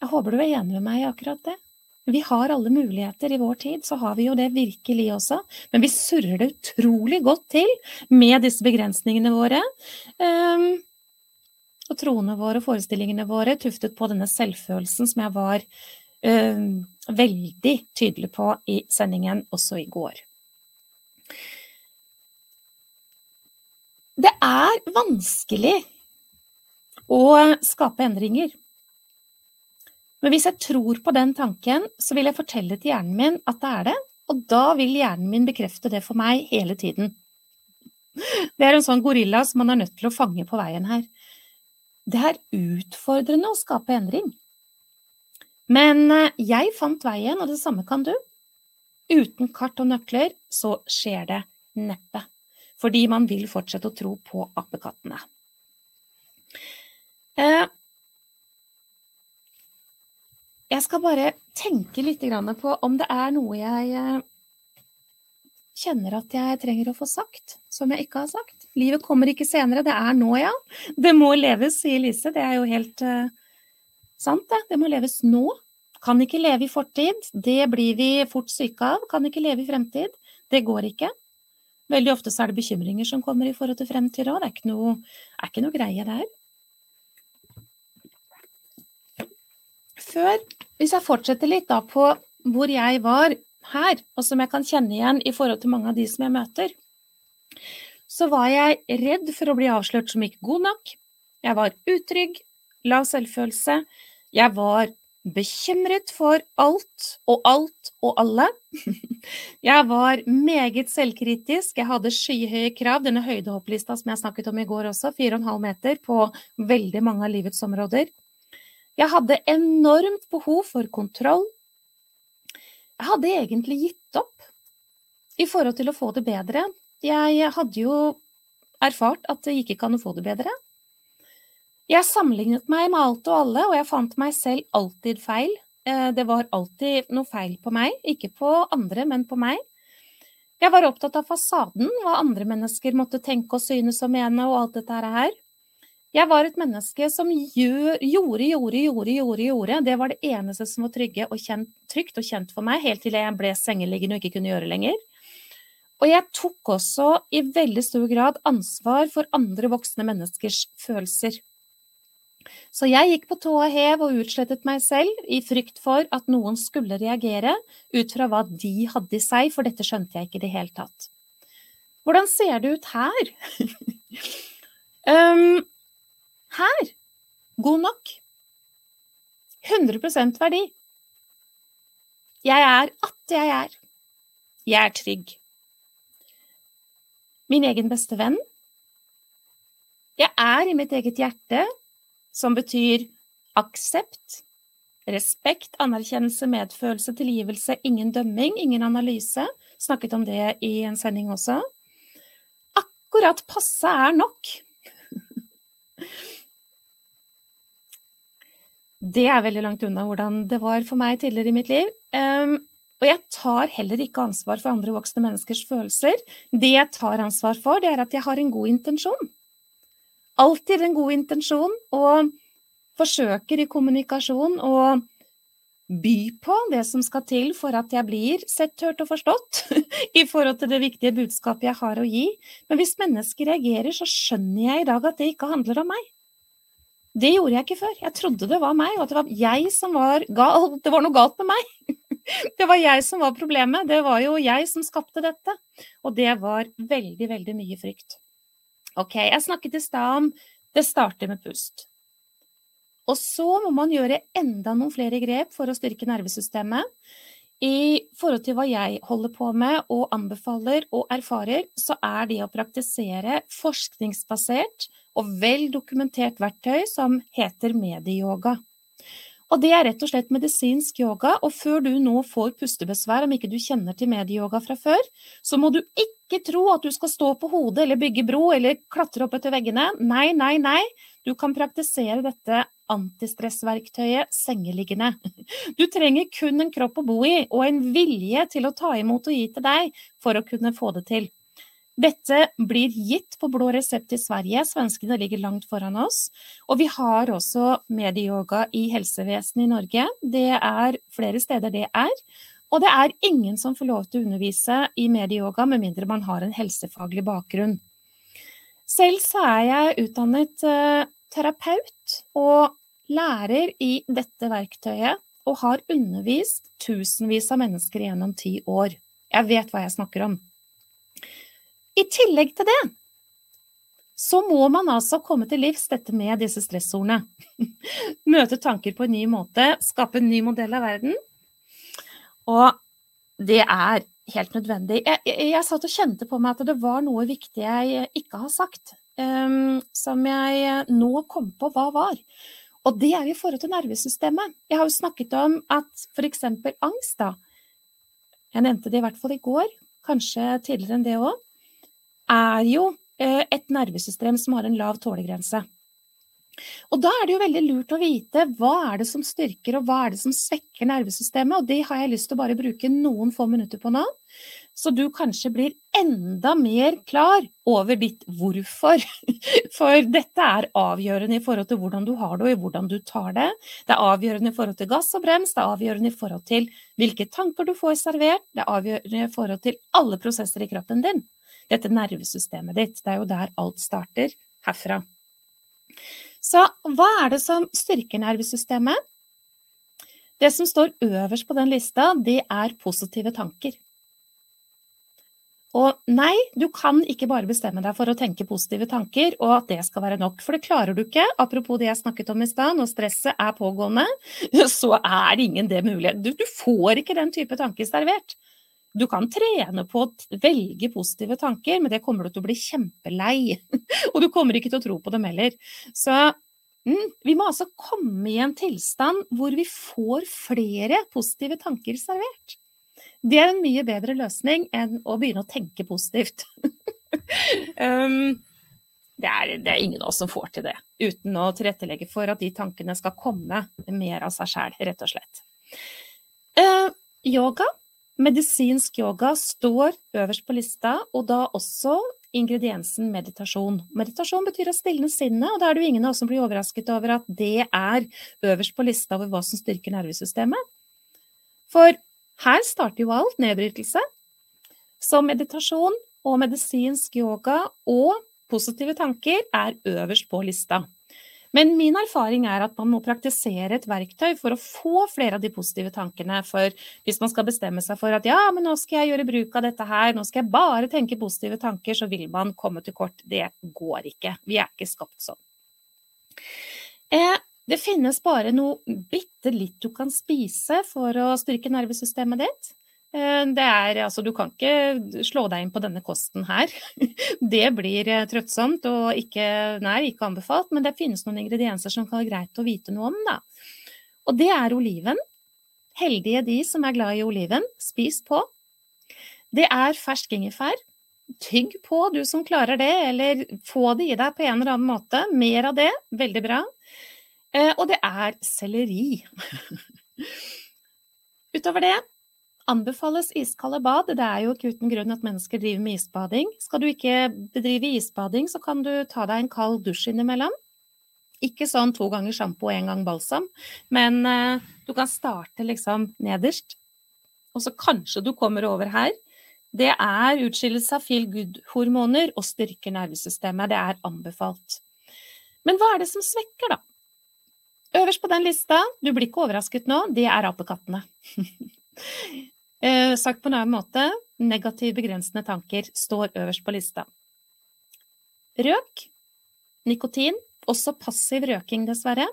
Jeg håper du er enig med meg i akkurat det. Vi har alle muligheter i vår tid, så har vi jo det virkelig også, men vi surrer det utrolig godt til med disse begrensningene våre. Um, og troene våre og forestillingene våre tuftet på denne selvfølelsen som jeg var um, veldig tydelig på i sendingen også i går. Det er vanskelig å skape endringer. Men hvis jeg tror på den tanken, så vil jeg fortelle til hjernen min at det er det, og da vil hjernen min bekrefte det for meg hele tiden. Det er en sånn gorilla som man er nødt til å fange på veien her. Det er utfordrende å skape endring. Men eh, jeg fant veien, og det samme kan du. Uten kart og nøkler så skjer det neppe fordi man vil fortsette å tro på apekattene. Eh, jeg skal bare tenke litt på om det er noe jeg eh, kjenner at jeg trenger å få sagt, som jeg ikke har sagt. Livet kommer ikke senere, det er nå, ja. Det må leves, sier Lise. Det er jo helt uh, sant, det. Det må leves nå. Kan ikke leve i fortid, det blir vi fort syke av. Kan ikke leve i fremtid, det går ikke. Veldig ofte så er det bekymringer som kommer i forhold til fremtid òg. Det er ikke, noe, er ikke noe greie der. Før, hvis jeg fortsetter litt da på hvor jeg var her, og som jeg kan kjenne igjen i forhold til mange av de som jeg møter, så var jeg redd for å bli avslørt som ikke god nok. Jeg var utrygg, lav selvfølelse. Jeg var bekymret for alt og alt og alle. Jeg var meget selvkritisk, jeg hadde skyhøye krav. Denne høydehopplista som jeg snakket om i går også, 4,5 meter på veldig mange av livets områder. Jeg hadde enormt behov for kontroll. Jeg hadde egentlig gitt opp i forhold til å få det bedre. Jeg hadde jo erfart at det ikke an å få det bedre. Jeg sammenlignet meg med alt og alle, og jeg fant meg selv alltid feil. Eh, det var alltid noe feil på meg, ikke på andre, men på meg. Jeg var opptatt av fasaden, hva andre mennesker måtte tenke og synes og mene og alt dette her. Jeg var et menneske som gjorde, gjorde, gjorde, gjorde, gjorde. Det var det eneste som var og kjent, trygt og kjent for meg, helt til jeg ble sengeliggende og ikke kunne gjøre lenger. Og jeg tok også i veldig stor grad ansvar for andre voksne menneskers følelser. Så jeg gikk på tå og hev og utslettet meg selv i frykt for at noen skulle reagere ut fra hva de hadde i seg, for dette skjønte jeg ikke i det hele tatt. Hvordan ser det ut her? um, her god nok. 100% verdi. Jeg er at jeg er. Jeg er trygg. Min egen beste venn. Jeg er i mitt eget hjerte som betyr aksept, respekt, anerkjennelse, medfølelse, tilgivelse, ingen dømming, ingen analyse. Snakket om det i en sending også. Akkurat passe er nok. Det er veldig langt unna hvordan det var for meg tidligere i mitt liv. Um, og jeg tar heller ikke ansvar for andre voksne menneskers følelser. Det jeg tar ansvar for, det er at jeg har en god intensjon alltid en god intensjon og forsøker i kommunikasjon å by på det som skal til for at jeg blir sett, hørt og forstått i forhold til det viktige budskapet jeg har å gi. Men hvis mennesker reagerer, så skjønner jeg i dag at det ikke handler om meg. Det gjorde jeg ikke før. Jeg trodde det var meg, og at det var jeg som var gal. Det var noe galt med meg. Det var jeg som var problemet. Det var jo jeg som skapte dette. Og det var veldig, veldig mye frykt. Ok, jeg snakket i stad om det starter med pust. Og så må man gjøre enda noen flere grep for å styrke nervesystemet. I forhold til hva jeg holder på med og anbefaler og erfarer, så er det å praktisere forskningsbasert og vel dokumentert verktøy som heter medieyoga. Og det er rett og slett medisinsk yoga, og før du nå får pustebesvær, om ikke du kjenner til medieyoga fra før, så må du ikke tro at du skal stå på hodet eller bygge bro eller klatre opp etter veggene. Nei, nei, nei. Du kan praktisere dette antistressverktøyet sengeliggende. Du trenger kun en kropp å bo i og en vilje til å ta imot og gi til deg for å kunne få det til. Dette blir gitt på blå resept i Sverige, svenskene ligger langt foran oss. Og vi har også medieyoga i helsevesenet i Norge. Det er flere steder det er. Og det er ingen som får lov til å undervise i medieyoga med mindre man har en helsefaglig bakgrunn. Selv så er jeg utdannet uh, terapeut og lærer i dette verktøyet og har undervist tusenvis av mennesker gjennom ti år. Jeg vet hva jeg snakker om. I tillegg til det så må man altså komme til livs dette med disse stressordene. Møte tanker på en ny måte, skape en ny modell av verden. Og det er helt nødvendig. Jeg, jeg, jeg satt og kjente på meg at det var noe viktig jeg ikke har sagt, um, som jeg nå kom på hva var. Og det er i forhold til nervesystemet. Jeg har jo snakket om at f.eks. angst, da. Jeg nevnte det i hvert fall i går, kanskje tidligere enn det òg er jo eh, et nervesystem som har en lav tålegrense. Og da er det jo veldig lurt å vite hva er det som styrker og hva er det som svekker nervesystemet, og det har jeg lyst til å bare bruke noen få minutter på nå. Så du kanskje blir enda mer klar over ditt hvorfor. For dette er avgjørende i forhold til hvordan du har det og i hvordan du tar det. Det er avgjørende i forhold til gass og brems, det er avgjørende i forhold til hvilke tanker du får servert, det er avgjørende i forhold til alle prosesser i kroppen din dette nervesystemet ditt. Det er jo der alt starter, herfra. Så hva er det som styrker nervesystemet? Det som står øverst på den lista, det er positive tanker. Og nei, du kan ikke bare bestemme deg for å tenke positive tanker, og at det skal være nok, for det klarer du ikke. Apropos det jeg snakket om i stad, når stresset er pågående, så er ingen det mulig. Du, du får ikke den type tanker servert. Du kan trene på å velge positive tanker, men det kommer du til å bli kjempelei. Og du kommer ikke til å tro på dem heller. Så mm, vi må altså komme i en tilstand hvor vi får flere positive tanker servert. Det er en mye bedre løsning enn å begynne å tenke positivt. um, det, er, det er, ingen av oss som får til det, uten å tilrettelegge for at de tankene skal komme mer av seg sjæl, rett og slett. Uh, yoga Medisinsk yoga står øverst på lista, og da også ingrediensen meditasjon. Meditasjon betyr å stilne sinnet, og da er det jo ingen av oss som blir overrasket over at det er øverst på lista over hva som styrker nervesystemet. For her starter jo alt nedbrytelse. Så meditasjon og medisinsk yoga og positive tanker er øverst på lista. Men min erfaring er at man må praktisere et verktøy for å få flere av de positive tankene. For hvis man skal bestemme seg for at ja, men nå skal jeg gjøre bruk av dette her, nå skal jeg bare tenke positive tanker, så vil man komme til kort. Det går ikke. Vi er ikke skapt sånn. Eh, det finnes bare noe bitte litt du kan spise for å styrke nervesystemet ditt. Eh, det er altså, du kan ikke slå deg inn på denne kosten her. Det blir eh, trøttsomt og ikke, nei, ikke anbefalt, men det finnes noen ingredienser som kan være greit å vite noe om, da. Og det er oliven. Heldige de som er glad i oliven. Spis på. Det er fersk ingefær. Tygg på, du som klarer det, eller få det i deg på en eller annen måte. Mer av det. Veldig bra. Eh, og det er selleri. Utover det anbefales iskalde bad. Det er jo ikke uten grunn at mennesker driver med isbading. Skal du ikke bedrive isbading, så kan du ta deg en kald dusj innimellom. Ikke sånn to ganger sjampo og én gang balsam, men eh, du kan starte liksom nederst. Og så kanskje du kommer over her. Det er utskillelse av feel good-hormoner og styrker nervesystemet. Det er anbefalt. Men hva er det som svekker, da? Øverst på den lista, du blir ikke overrasket nå, det er apekattene. eh, sagt på en annen måte, negative begrensende tanker står øverst på lista. Røk, nikotin, også passiv røking, dessverre.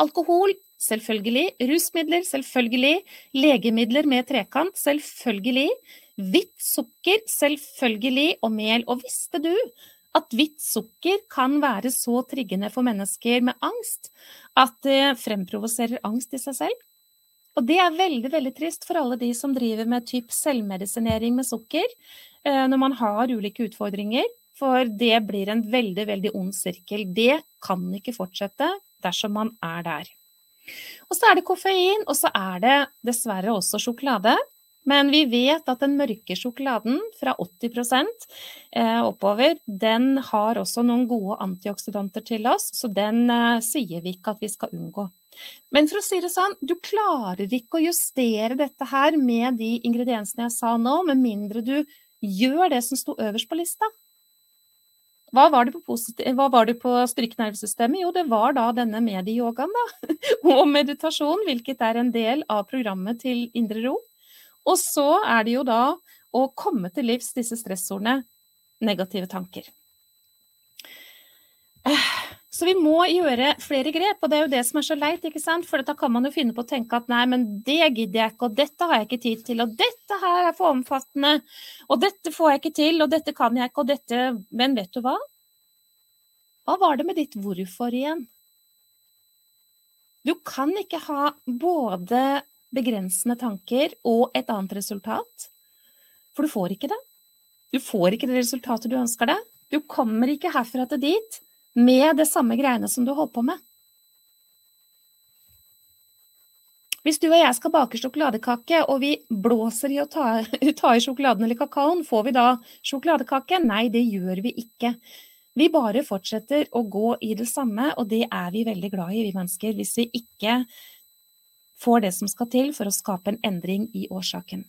Alkohol, selvfølgelig. Rusmidler, selvfølgelig. Legemidler med trekant, selvfølgelig. Hvitt sukker, selvfølgelig. Og mel. Og visste du at hvitt sukker kan være så triggende for mennesker med angst at det fremprovoserer angst i seg selv? Og det er veldig veldig trist for alle de som driver med typ selvmedisinering med sukker, eh, når man har ulike utfordringer. For det blir en veldig, veldig ond sirkel. Det kan ikke fortsette dersom man er der. Og så er det koffein, og så er det dessverre også sjokolade. Men vi vet at den mørke sjokoladen fra 80 eh, oppover, den har også noen gode antioksidanter til oss, så den eh, sier vi ikke at vi skal unngå. Men for å si det sånn, du klarer ikke å justere dette her med de ingrediensene jeg sa nå, med mindre du gjør det som sto øverst på lista. Hva var det på, på strykenervesystemet? Jo, det var da denne medieyogaen, da. Og meditasjon, hvilket er en del av programmet til Indre Ro. Og så er det jo da å komme til livs disse stressordene, negative tanker. Så vi må gjøre flere grep, og det er jo det som er så leit, ikke sant. For da kan man jo finne på å tenke at nei, men det gidder jeg ikke, og dette har jeg ikke tid til, og dette her er for omfattende, og dette får jeg ikke til, og dette kan jeg ikke, og dette Men vet du hva? Hva var det med ditt hvorfor igjen? Du kan ikke ha både begrensende tanker og et annet resultat. For du får ikke det. Du får ikke det resultatet du ønsker deg. Du kommer ikke herfra til dit med det samme greiene som du holder på med. Hvis du og jeg skal bake sjokoladekake, og vi blåser i å ta, ta i sjokoladen eller kakaoen, får vi da sjokoladekake? Nei, det gjør vi ikke. Vi bare fortsetter å gå i det samme, og det er vi veldig glad i, vi mennesker, hvis vi ikke får det som skal til for å skape en endring i årsaken.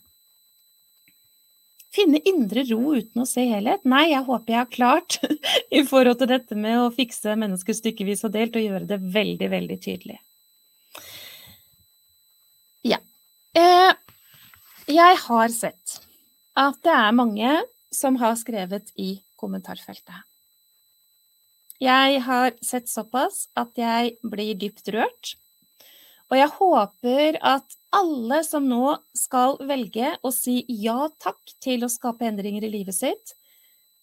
Finne indre ro uten å se helhet? Nei, jeg håper jeg har klart i forhold til dette med å fikse mennesker stykkevis og delt og gjøre det veldig, veldig tydelig. Ja. Eh, jeg har sett at det er mange som har skrevet i kommentarfeltet. Jeg har sett såpass at jeg blir dypt rørt og jeg håper at alle som nå skal velge å si ja takk til å skape endringer i livet sitt,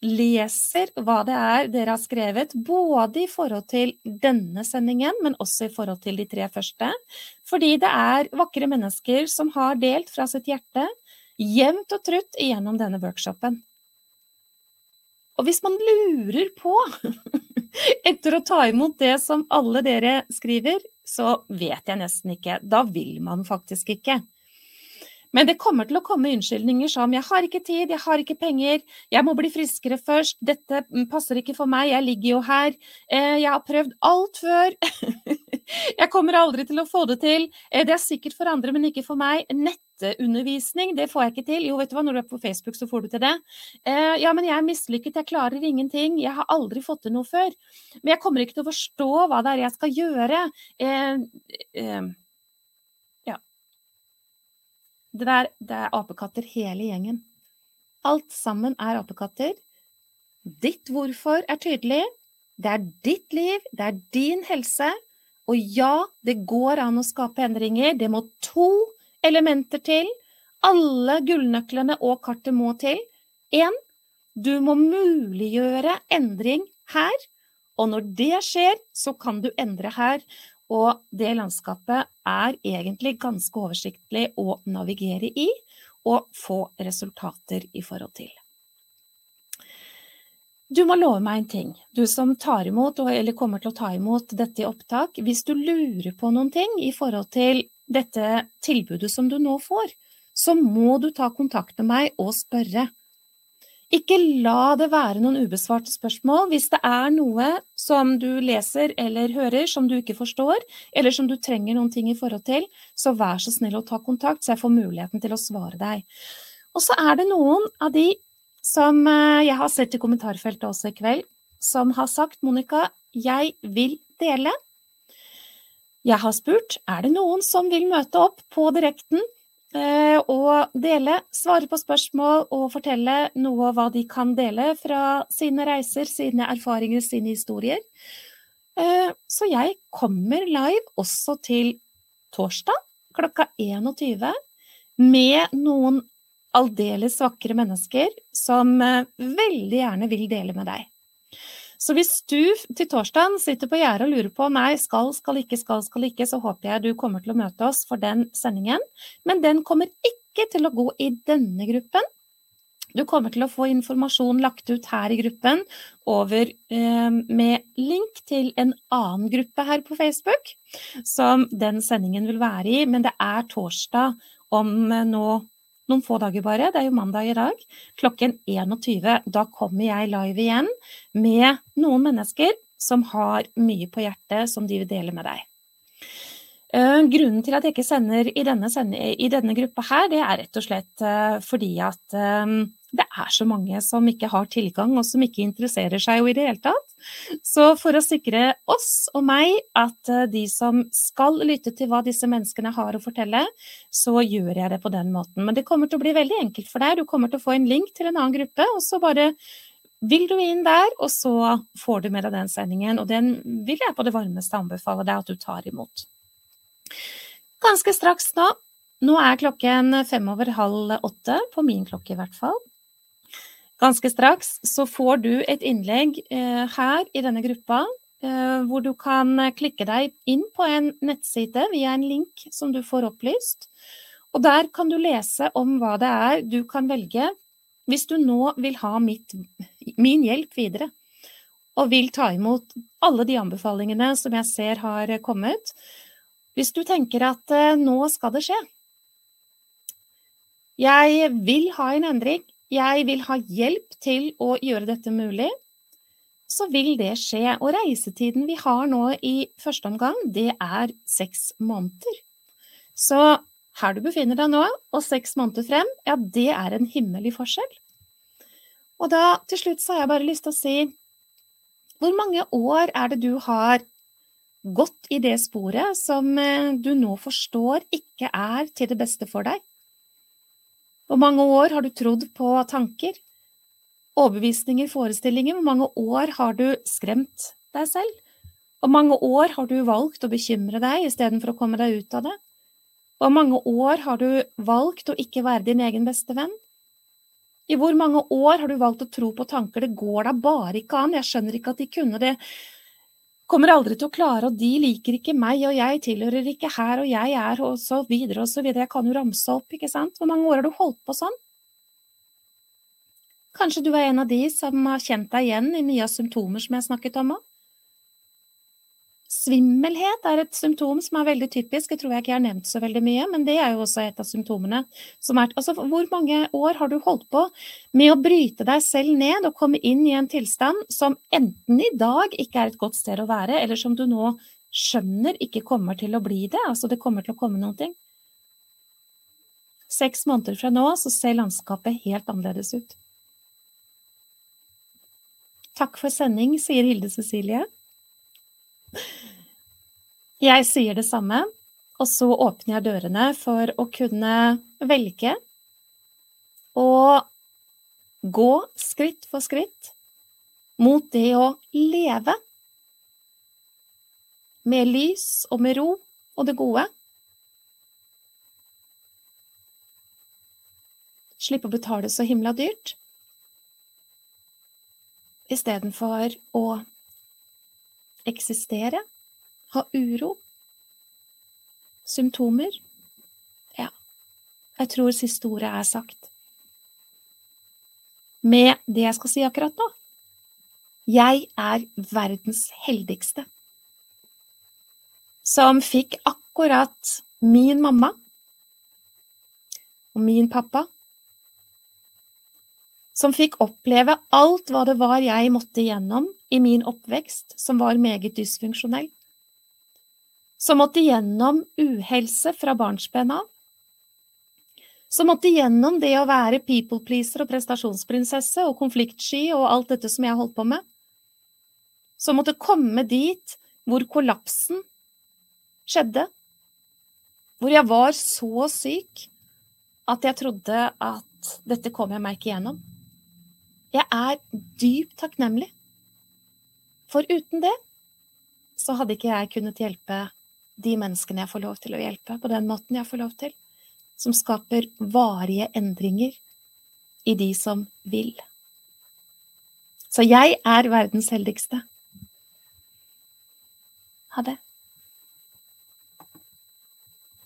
leser hva det er dere har skrevet, både i forhold til denne sendingen, men også i forhold til de tre første. Fordi det er vakre mennesker som har delt fra sitt hjerte jevnt og trutt igjennom denne workshopen. Og hvis man lurer på, etter å ta imot det som alle dere skriver, så vet jeg nesten ikke. Da vil man faktisk ikke. Men det kommer til å komme unnskyldninger som 'jeg har ikke tid, jeg har ikke penger', 'jeg må bli friskere først', 'dette passer ikke for meg, jeg ligger jo her', eh, 'jeg har prøvd alt før', 'jeg kommer aldri til å få det til', eh, 'det er sikkert for andre, men ikke for meg', 'nettundervisning, det får jeg ikke til', jo, vet du hva, når du er på Facebook, så får du til det. Eh, 'Ja, men jeg er mislykket, jeg klarer ingenting, jeg har aldri fått til noe før', men jeg kommer ikke til å forstå hva det er jeg skal gjøre'. Det, der, det er apekatter hele gjengen. Alt sammen er apekatter. Ditt hvorfor er tydelig. Det er ditt liv, det er din helse. Og ja, det går an å skape endringer. Det må to elementer til. Alle gullnøklene og kartet må til. Én, du må muliggjøre endring her. Og når det skjer, så kan du endre her. Og det landskapet er egentlig ganske oversiktlig å navigere i og få resultater i forhold til. Du må love meg en ting, du som tar imot eller kommer til å ta imot dette i opptak. Hvis du lurer på noen ting i forhold til dette tilbudet som du nå får, så må du ta kontakt med meg og spørre. Ikke la det være noen ubesvarte spørsmål. Hvis det er noe som du leser eller hører som du ikke forstår, eller som du trenger noen ting i forhold til, så vær så snill å ta kontakt, så jeg får muligheten til å svare deg. Og så er det noen av de som eh, jeg har sett i kommentarfeltet også i kveld, som har sagt Monica, jeg vil dele. Jeg har spurt er det noen som vil møte opp på direkten og dele, svare på spørsmål og fortelle noe av hva de kan dele fra sine reiser, sine erfaringer, sine historier. Eh, så jeg kommer live også til torsdag klokka 21 med noen aldeles vakre mennesker som eh, veldig gjerne vil dele med deg. Så hvis du til torsdagen sitter på gjerdet og lurer på nei, skal, skal ikke, skal, skal ikke, så håper jeg du kommer til å møte oss for den sendingen. Men den kommer ikke til å gå i denne gruppen. Du kommer til å få informasjon lagt ut her i gruppen over eh, med link til en annen gruppe her på Facebook, som den sendingen vil være i. Men det er torsdag om eh, nå noen få dager bare, det er jo mandag i dag, klokken 21. Da kommer jeg live igjen med noen mennesker som har mye på hjertet som de vil dele med deg. Eh, grunnen til at jeg ikke sender i denne, i denne gruppa her, det er rett og slett eh, fordi at eh, det er så mange som ikke har tilgang, og som ikke interesserer seg jo i det hele tatt. Så for å sikre oss og meg at de som skal lytte til hva disse menneskene har å fortelle, så gjør jeg det på den måten. Men det kommer til å bli veldig enkelt for deg. Du kommer til å få en link til en annen gruppe, og så bare vil du inn der, og så får du med deg den sendingen. Og den vil jeg på det varmeste anbefale deg at du tar imot. Ganske straks nå. Nå er klokken fem over halv åtte, på min klokke i hvert fall. Ganske straks så får du et innlegg eh, her i denne gruppa eh, hvor du kan klikke deg inn på en nettside via en link som du får opplyst. Og der kan du lese om hva det er du kan velge hvis du nå vil ha mitt, min hjelp videre. Og vil ta imot alle de anbefalingene som jeg ser har kommet. Hvis du tenker at eh, nå skal det skje, jeg vil ha en endring, jeg vil ha hjelp til å gjøre dette mulig, så vil det skje. Og reisetiden vi har nå i første omgang, det er seks måneder. Så her du befinner deg nå, og seks måneder frem, ja, det er en himmelig forskjell. Og da, til slutt, så har jeg bare lyst til å si hvor mange år er det du har gått i det sporet som eh, du nå forstår ikke er til det beste for deg? Hvor mange år har du trodd på tanker, overbevisninger, forestillinger? Hvor mange år har du skremt deg selv? Hvor mange år har du valgt å bekymre deg istedenfor å komme deg ut av det? Hvor mange år har du valgt å ikke være din egen beste venn? I hvor mange år har du valgt å tro på tanker det går da bare ikke an, jeg skjønner ikke at de kunne det, kommer aldri til å klare, og de liker ikke meg, og jeg tilhører ikke her, og jeg er, og så videre og så videre. Jeg kan jo ramse opp, ikke sant. Hvor mange år har du holdt på sånn? Kanskje du er en av de som har kjent deg igjen i mye av symptomer som jeg snakket om òg? Svimmelhet er et symptom som er veldig typisk, det tror jeg ikke jeg har nevnt så veldig mye, men det er jo også et av symptomene. Er, altså, hvor mange år har du holdt på med å bryte deg selv ned og komme inn i en tilstand som enten i dag ikke er et godt sted å være, eller som du nå skjønner ikke kommer til å bli det, altså det kommer til å komme noen ting? Seks måneder fra nå så ser landskapet helt annerledes ut. Takk for sending, sier Hilde Cecilie. Jeg sier det samme, og så åpner jeg dørene for å kunne velge å gå skritt for skritt mot det å leve med lys og med ro og det gode. Slippe å betale så himla dyrt, istedenfor å eksistere, ha uro, symptomer. Ja, jeg tror siste ordet er sagt. Med det jeg skal si akkurat nå. Jeg er verdens heldigste som fikk akkurat min mamma og min pappa som fikk oppleve alt hva det var jeg måtte igjennom i min oppvekst, som var meget dysfunksjonell. Som måtte gjennom uhelse fra barnsben av. Som måtte gjennom det å være people pleaser og prestasjonsprinsesse og konfliktsky og alt dette som jeg holdt på med. Som måtte komme dit hvor kollapsen skjedde. Hvor jeg var så syk at jeg trodde at dette kom jeg meg ikke gjennom. Jeg er dypt takknemlig. For uten det så hadde ikke jeg kunnet hjelpe de menneskene jeg får lov til å hjelpe, på den måten jeg får lov til, som skaper varige endringer i de som vil. Så jeg er verdens heldigste. Ha det.